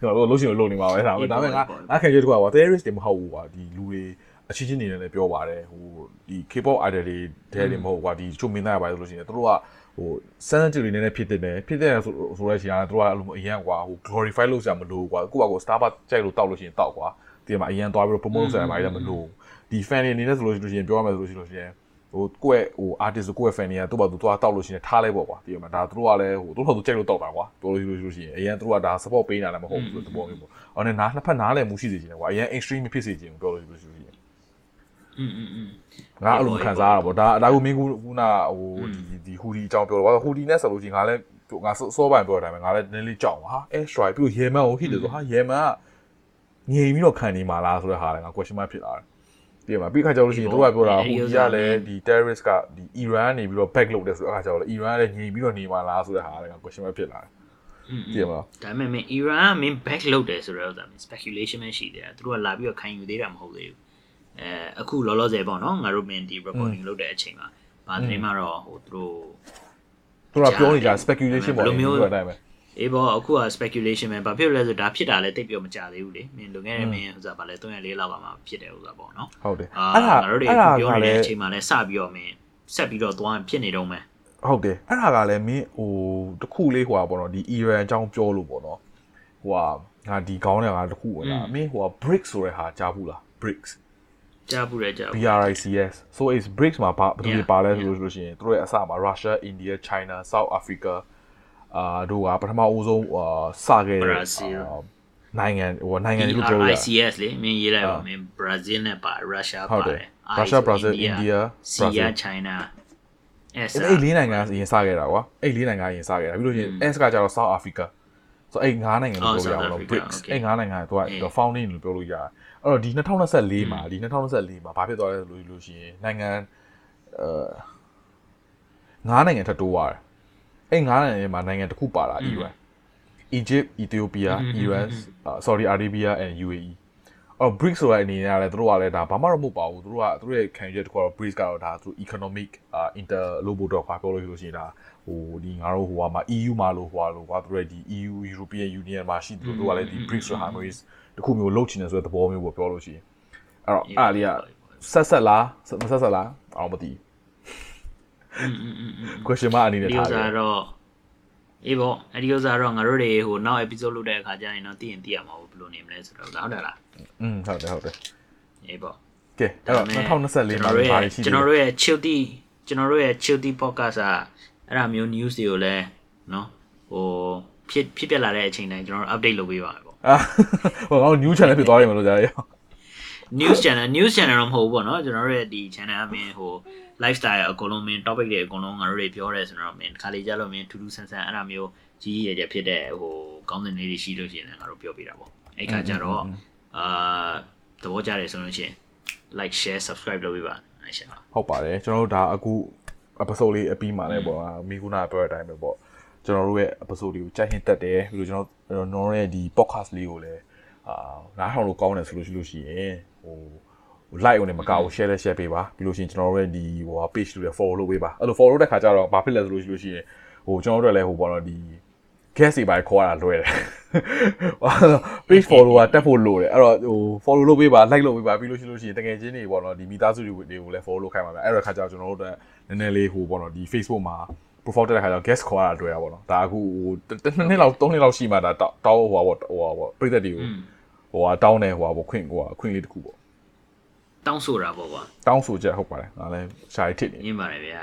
ကျွန်တော်တို့လို့ရှိရင်လုံနေမှာပဲဒါပေမဲ့ဒါပေမဲ့ငါငါခင်ကျတကွာ terrorist တွေမဟုတ်ဘူးကွာဒီလူတွေအချင်းချင်းနေနဲ့လည်းပြောပါတယ်ဟိုဒီ K-pop idol တွေတဲတွေမဟုတ်ကွာဒီချုံမင်းသားရပါလို့ရှိရင်တို့က ဟို sensitive တွေနည်းနည်းဖြစ်တဲ့တယ်ဖြစ်တဲ့ဆိုဆိုတဲ့ချိန်ကတို့ကအဲ့လိုအရင်ကွာဟို glorify လုပ်စရာမလိုကွာကိုယ့်ဘာကို Starbucks ကြိုက်လို့တောက်လို့ရှိရင်တောက်ကွာဒီမှာအရင်သွားပြီးတော့ promote လုပ်စရာဘာလည်းမလိုဒီ fan တွေအနေနဲ့ဆိုလို့ရှိရင်ပြောရမယ်ဆိုလို့ရှိရင်ဟိုကိုယ့်ဟို artist ကိုယ့် fan တွေကသူ့ဘာသူသွားတောက်လို့ရှိရင်ထားလိုက်ပေါ့ကွာဒီမှာဒါတို့ကလည်းဟိုတို့ဘာသူကြိုက်လို့တောက်တာကွာပြောလို့ရှိလို့ရှိရင်အရင်တို့ကဒါ support ပေးနေတာလည်းမဟုတ်ဘူးဆိုတဲ့သဘောမျိုးပေါ့အော်နဲ့နားနှစ်ဖက်နားလည်းမှုရှိစေချင်တယ်ကွာအရင် extreme ဖြစ်စေချင်ပြောလို့ရှိလို့ရှိရင်
อืมอืมอืม
ငါအဲ့လိုခံစားရတာပေါ့ဒါဒါကိုမင်းကူခုနဟိုဒီဒီဟူဒီအကြောင်းပြောတော့ဟူဒီနဲ့ဆိုလို့ရှိရင်ငါလည်း သူငါစောပိုင်းပြောတဲ့အတိုင်းပဲငါလည်းနည်းနည်းကြောက်ပါဟာ air strike ပြီးရေမန်ကို hit တယ်ဆိုဟာရေမန်ကငြိမ်ပြီးတော့ခံနေမှာလားဆိုတဲ့ဟာလည်းငါ question mark ဖြစ်လာတယ်ဒီမှာပြီးခါကျလို့ရှိရင်တို့ကပြောတာဟိုကြီးကလည်းဒီ terrorist ကဒီ Iran နေပြီးတော့ back လုပ်တယ်ဆိုတဲ့အခါကျတော့ Iran ကလည်းငြိမ်ပြီးတော့နေမှာလားဆိုတဲ့ဟာလည်းငါ question mark ဖြစ်လာတယ်ဒီမှာ
ဒါပေမဲ့မင်း Iran ကမင်း back လုပ်တယ်ဆိုတော့ဒါမင်း speculation ပဲရှိတယ်သူတို့ကလာပြီးတော့ခံယူသေးတာမဟုတ်သေးဘူး အဲအခုလောလောဆယ်ပေါ့နော်ငါတို့မင်းဒီ recording လုပ်တဲ့အချိန်မှာဘာသတင်းမှတော့ဟိုသူတို့
သူကပြောနေကြ speculation ပေါ့
ဘယ်လိုမျိုး
ဒီလိုအတိုင်းပဲ
အေးပေါ့အခုက speculation ပဲဘာဖြစ်လို့လဲဆိုဒါဖြစ်တာလည်းတိတ်ပြောမကြသေးဘူးလေမင်းလွန်ခဲ့တဲ့မင်းဥစားဗာလဲ3ရက်4လောက်ကမှဖြစ်တယ်ဥစားပေါ့နော်
ဟုတ်တယ်
အာ
အဲ့ဒါ
ငါတို့တွေ
အဲ့
အခု
ဒါ
ပြော
က
နေ
လ
တဲ့အ
ည်း
ချိန်မှာလဲစပြီးတော့မင်းဆက်ပြီးတော့သွားဖြစ်နေတော့မယ်
ဟုတ်တယ်အဲ့ဒါကလည်းမင်းဟိုတခုလေးဟိုပါပေါ့နော်ဒီ Iran အကြောင်းပြောလို့ပေါ့နော်ဟိုဟာငါဒီခေါင်းထဲကတခုဝင်လာမင်းဟိုဟာ BRICS ဆိုတဲ့ဟာကြားဘူးလား BRICS
ကြားဘူးတယ်ကြားဘူး
BRICS so is BRICS မှာဘာဘယ်သူတွေ
Yeah,
ပါလဲဆိုလို့ဆိုလို့ရှိရင်သူတို့ရဲ့အစမှာ Russia India China South Africa အာတို့ကပထမအဦးဆုံးအာစခဲ့တဲ့
Brazil
အာနိုင်ငံဟိုနိုင်ငံတွေလို့ပြောလို့ရတယ်
ICS လေမင်းရေးလိုက်ပါမင်း Brazil နဲ့ပါ Russia
ဟုတ်
ပါ
တယ်
တယ်
Russia Brazil India
Sia
Brazil
China အဲ
အဲ့အဲ့လေးနိုင်ငံအရင်စခဲ့တာကွာအဲ့လေးနိုင်ငံအရင်စခဲ့တာပြီးလို့ရှိရင် S ကကျတော့ South Africa ဆိုအဲ့ငါးနိုင်ငံလို့ပြောရအောင်လို့ BRICS အဲ့ငါးနိုင်ငံကသူက founding လို့ပြောလို့ရတယ် အဲ့တော့ဒီ2024မှာဒီ2024မှာဘာဖြစ်သွားလဲဆိုလို့ရှိရင်နိုင်ငံအဲငါးနိုင်ငံထပ်တိုးသွားတယ်အဲ့ငါးနိုင်ငံမှာနိုင်ငံတစ်ခုပါတာ Iran Egypt Ethiopia Iran Saudi Arabia and UAE အော် BRICS ဆိုတဲ့အနေနဲ့ကလည်းတို့ကလည်းဒါဘာမှတော့မဟုတ်ပါဘူးတို့ကတို့ရဲ့ခံယူချက်တစ်ခုကတော့ BRICS ကတော့ဒါသူ economic inter လို့ပို့တော့ခွာပြောလို့ရှိလို့ရှိရင်ဒါဟိုဒီငါတို့ဟိုကမှာ EU မှာလို့ဟိုကလို့ကွာတို့ရဲ့ဒီ EU European Union မှာရှိတယ်တို့ကလည်းဒီ BRICS ဆိုဟာမျိုး တစ်ခုမျိုးလုပ်ချင်တယ်ဆိုတဲ့သဘောမျိုးပေါ့ပြောလို့ရှိရင်အဲ့တော့အဲ့လေးကဆက်ဆက်လားမဆက်ဆက်လားအောင်မသိ
อืม
question mark အနေနဲ့
ဒီဥ
ထားတယ်
စားတော့အေးပေါ့အဲ့ဒီဥစားတော့ငါတို့တွေဟိုနောက် episode လုပ်တဲ့အခါကျရင်တော့သိရင်သိရမှာဘူးဘယ်လိုနေမလဲဆိုတော့ဟုတ်တယ်လား
อืมဟုတ်တယ်ဟုတ်တယ်
အေးပေါ့
ကဲအဲ့တော့2024မှာဘာတွေရှိ
ကျွန်
လဲ
တော်တို့ရဲ့ chilty ကျွန်တော်တို့ရဲ့ chilty podcast อ่ะအဲ့ဒါမျိုး news တွေကိုလည်းเนาะဟိုဖြစ်ဖြစ်ပြလာတဲ့အချိန်တိုင်းကျွန်တော်တို့ update လုပ်ပေးပါမယ်ပေါ့
အာဟိုငါတို့ new channel ဖြစ်သွားရင်မလို့ကြားရအောင်
news channel news channel တော့မဟုတ်ဘူးပေါ့နော်ကျွန်တော်တို့ရဲ့ဒီ channel အမင်းဟို lifestyle အကုန်လုံးမင်း topic တွေအကုန်လုံးငါတို့တွေပြောရဲဆိုတော့မင်းတစ်ခါလေကြားလို့မင်းထူးထူးဆန်းဆန်းအဲ့ဒါမျိုးကြီးရရဖြစ်တဲ့ဟိုကောင်းတဲ့နေ့တွေရှိလို့ရှိရင်လည်းငါတို့ပြောပြတာပေါ့အဲ့ခါကျတော့အာသဘောကျတယ်ဆိုလို့ရှိရင် like share subscribe လုပ်ပေးပါ
ဟုတ်ပါတယ်ကျွန်တော်တို့ဒါအခု episode လေးအပြီးမှာလည်းပေါ့မိကုနာပြောတဲ့အတိုင်းပဲပေါ့ ကျွန်တော်တို့ရဲ့ episode လေးကိုကြိုက်ရင်တက်တယ်ပြီးတော့ကျွန်တော်နော်ရဲ့ဒီ podcast လေးကိုလည်းအာနားထောင်လို့ကောင်းတယ်ဆိုလို့ရှိလို့ရှိရင်ဟို like ဝင်မကောက်ဘူး share လဲ share ပေးပါပြီးလို့ရှိရင်ကျွန်တော်တို့ရဲ့ဒီဟို page လေး follow လုပ်ပေးပါအဲ့လို follow တဲ့ခါကျတော့ဘာဖြစ်လဲဆိုလို့ရှိလို့ရှိရင်ဟိုကျွန်တော်တို့လည်းဟိုပေါ့နော်ဒီ guest တွေပါခေါ်ရတာလွယ်တယ် page follower တက်ဖို့လိုတယ်အဲ့တော့ဟို follow လုပ်ပေးပါ like လုပ်ပေးပါပြီးလို့ရှိလို့ရှိရင်တကယ်ချင်းတွေပေါ့နော်ဒီမိသားစုတွေကိုလည်း follow လုပ်ခိုင်းပါမယ်အဲ့တော့ခါကျတော့ကျွန်တော်တို့နည်းနည်းလေးဟိုပေါ့နော်ဒီ Facebook မှာ profile တက်တဲ့ခါကျတော့ guest ခေါ်ရတာတွေ့ရပါတော့ဒါအခုဟိုတစ်နှစ်လောက်သုံးနှစ်လောက်ရှိမှဒါတောင်းဟိုပါပေါ့ဟိုပါပေါ့ပြည်သက်တွေကိုဟိုဟာတောင်းတယ်ဟိုပါပေါ့ခွင့်ဟိုဟာခွင့်လေးတစ်ခုပေါ့
တောင်းဆိုတာပေါ့ကွာ
တောင်းဆိုချက်ဟုတ်ပါတယ်ဒါလည်းရှားရစ်တစ်နေ
ညင်ပါတယ်ဗျာ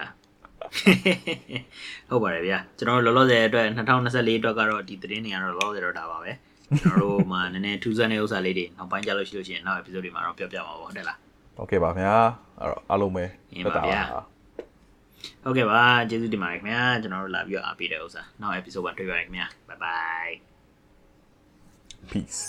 ဟုတ်ပါတယ်ဗျာကျွန်တော်တို့လောလောဆယ်အတွက်2024အတွက်ကတော့ဒီသတင်းတွေကတော့လောလောဆယ်တော့ဒါပါပဲကျွန်တော်တို့မှာနည်းနည်းထူးဆန်းတဲ့ဥစ္စာလေးတွေနောက်ပိုင်းကြလို့ရှိလို့ရှိရင်နောက် episode တွေမှာတော့ပြောပြမှာပေါ့ဟုတ်တယ်လား
โอเคပါခင်ဗျာအဲ့တော့အားလုံးပဲ
အင်းပါဗျာ ဟုတ်ကဲ့ပါကျေးဇူးတင်ပါတယ်ခင်ဗျာကျွန်တော်တို့လာပြီးတော့အားပေးတဲ့ဥစ္စာနောက် episode မှာတွေ့ပါရခင်ဗျာ bye bye
peace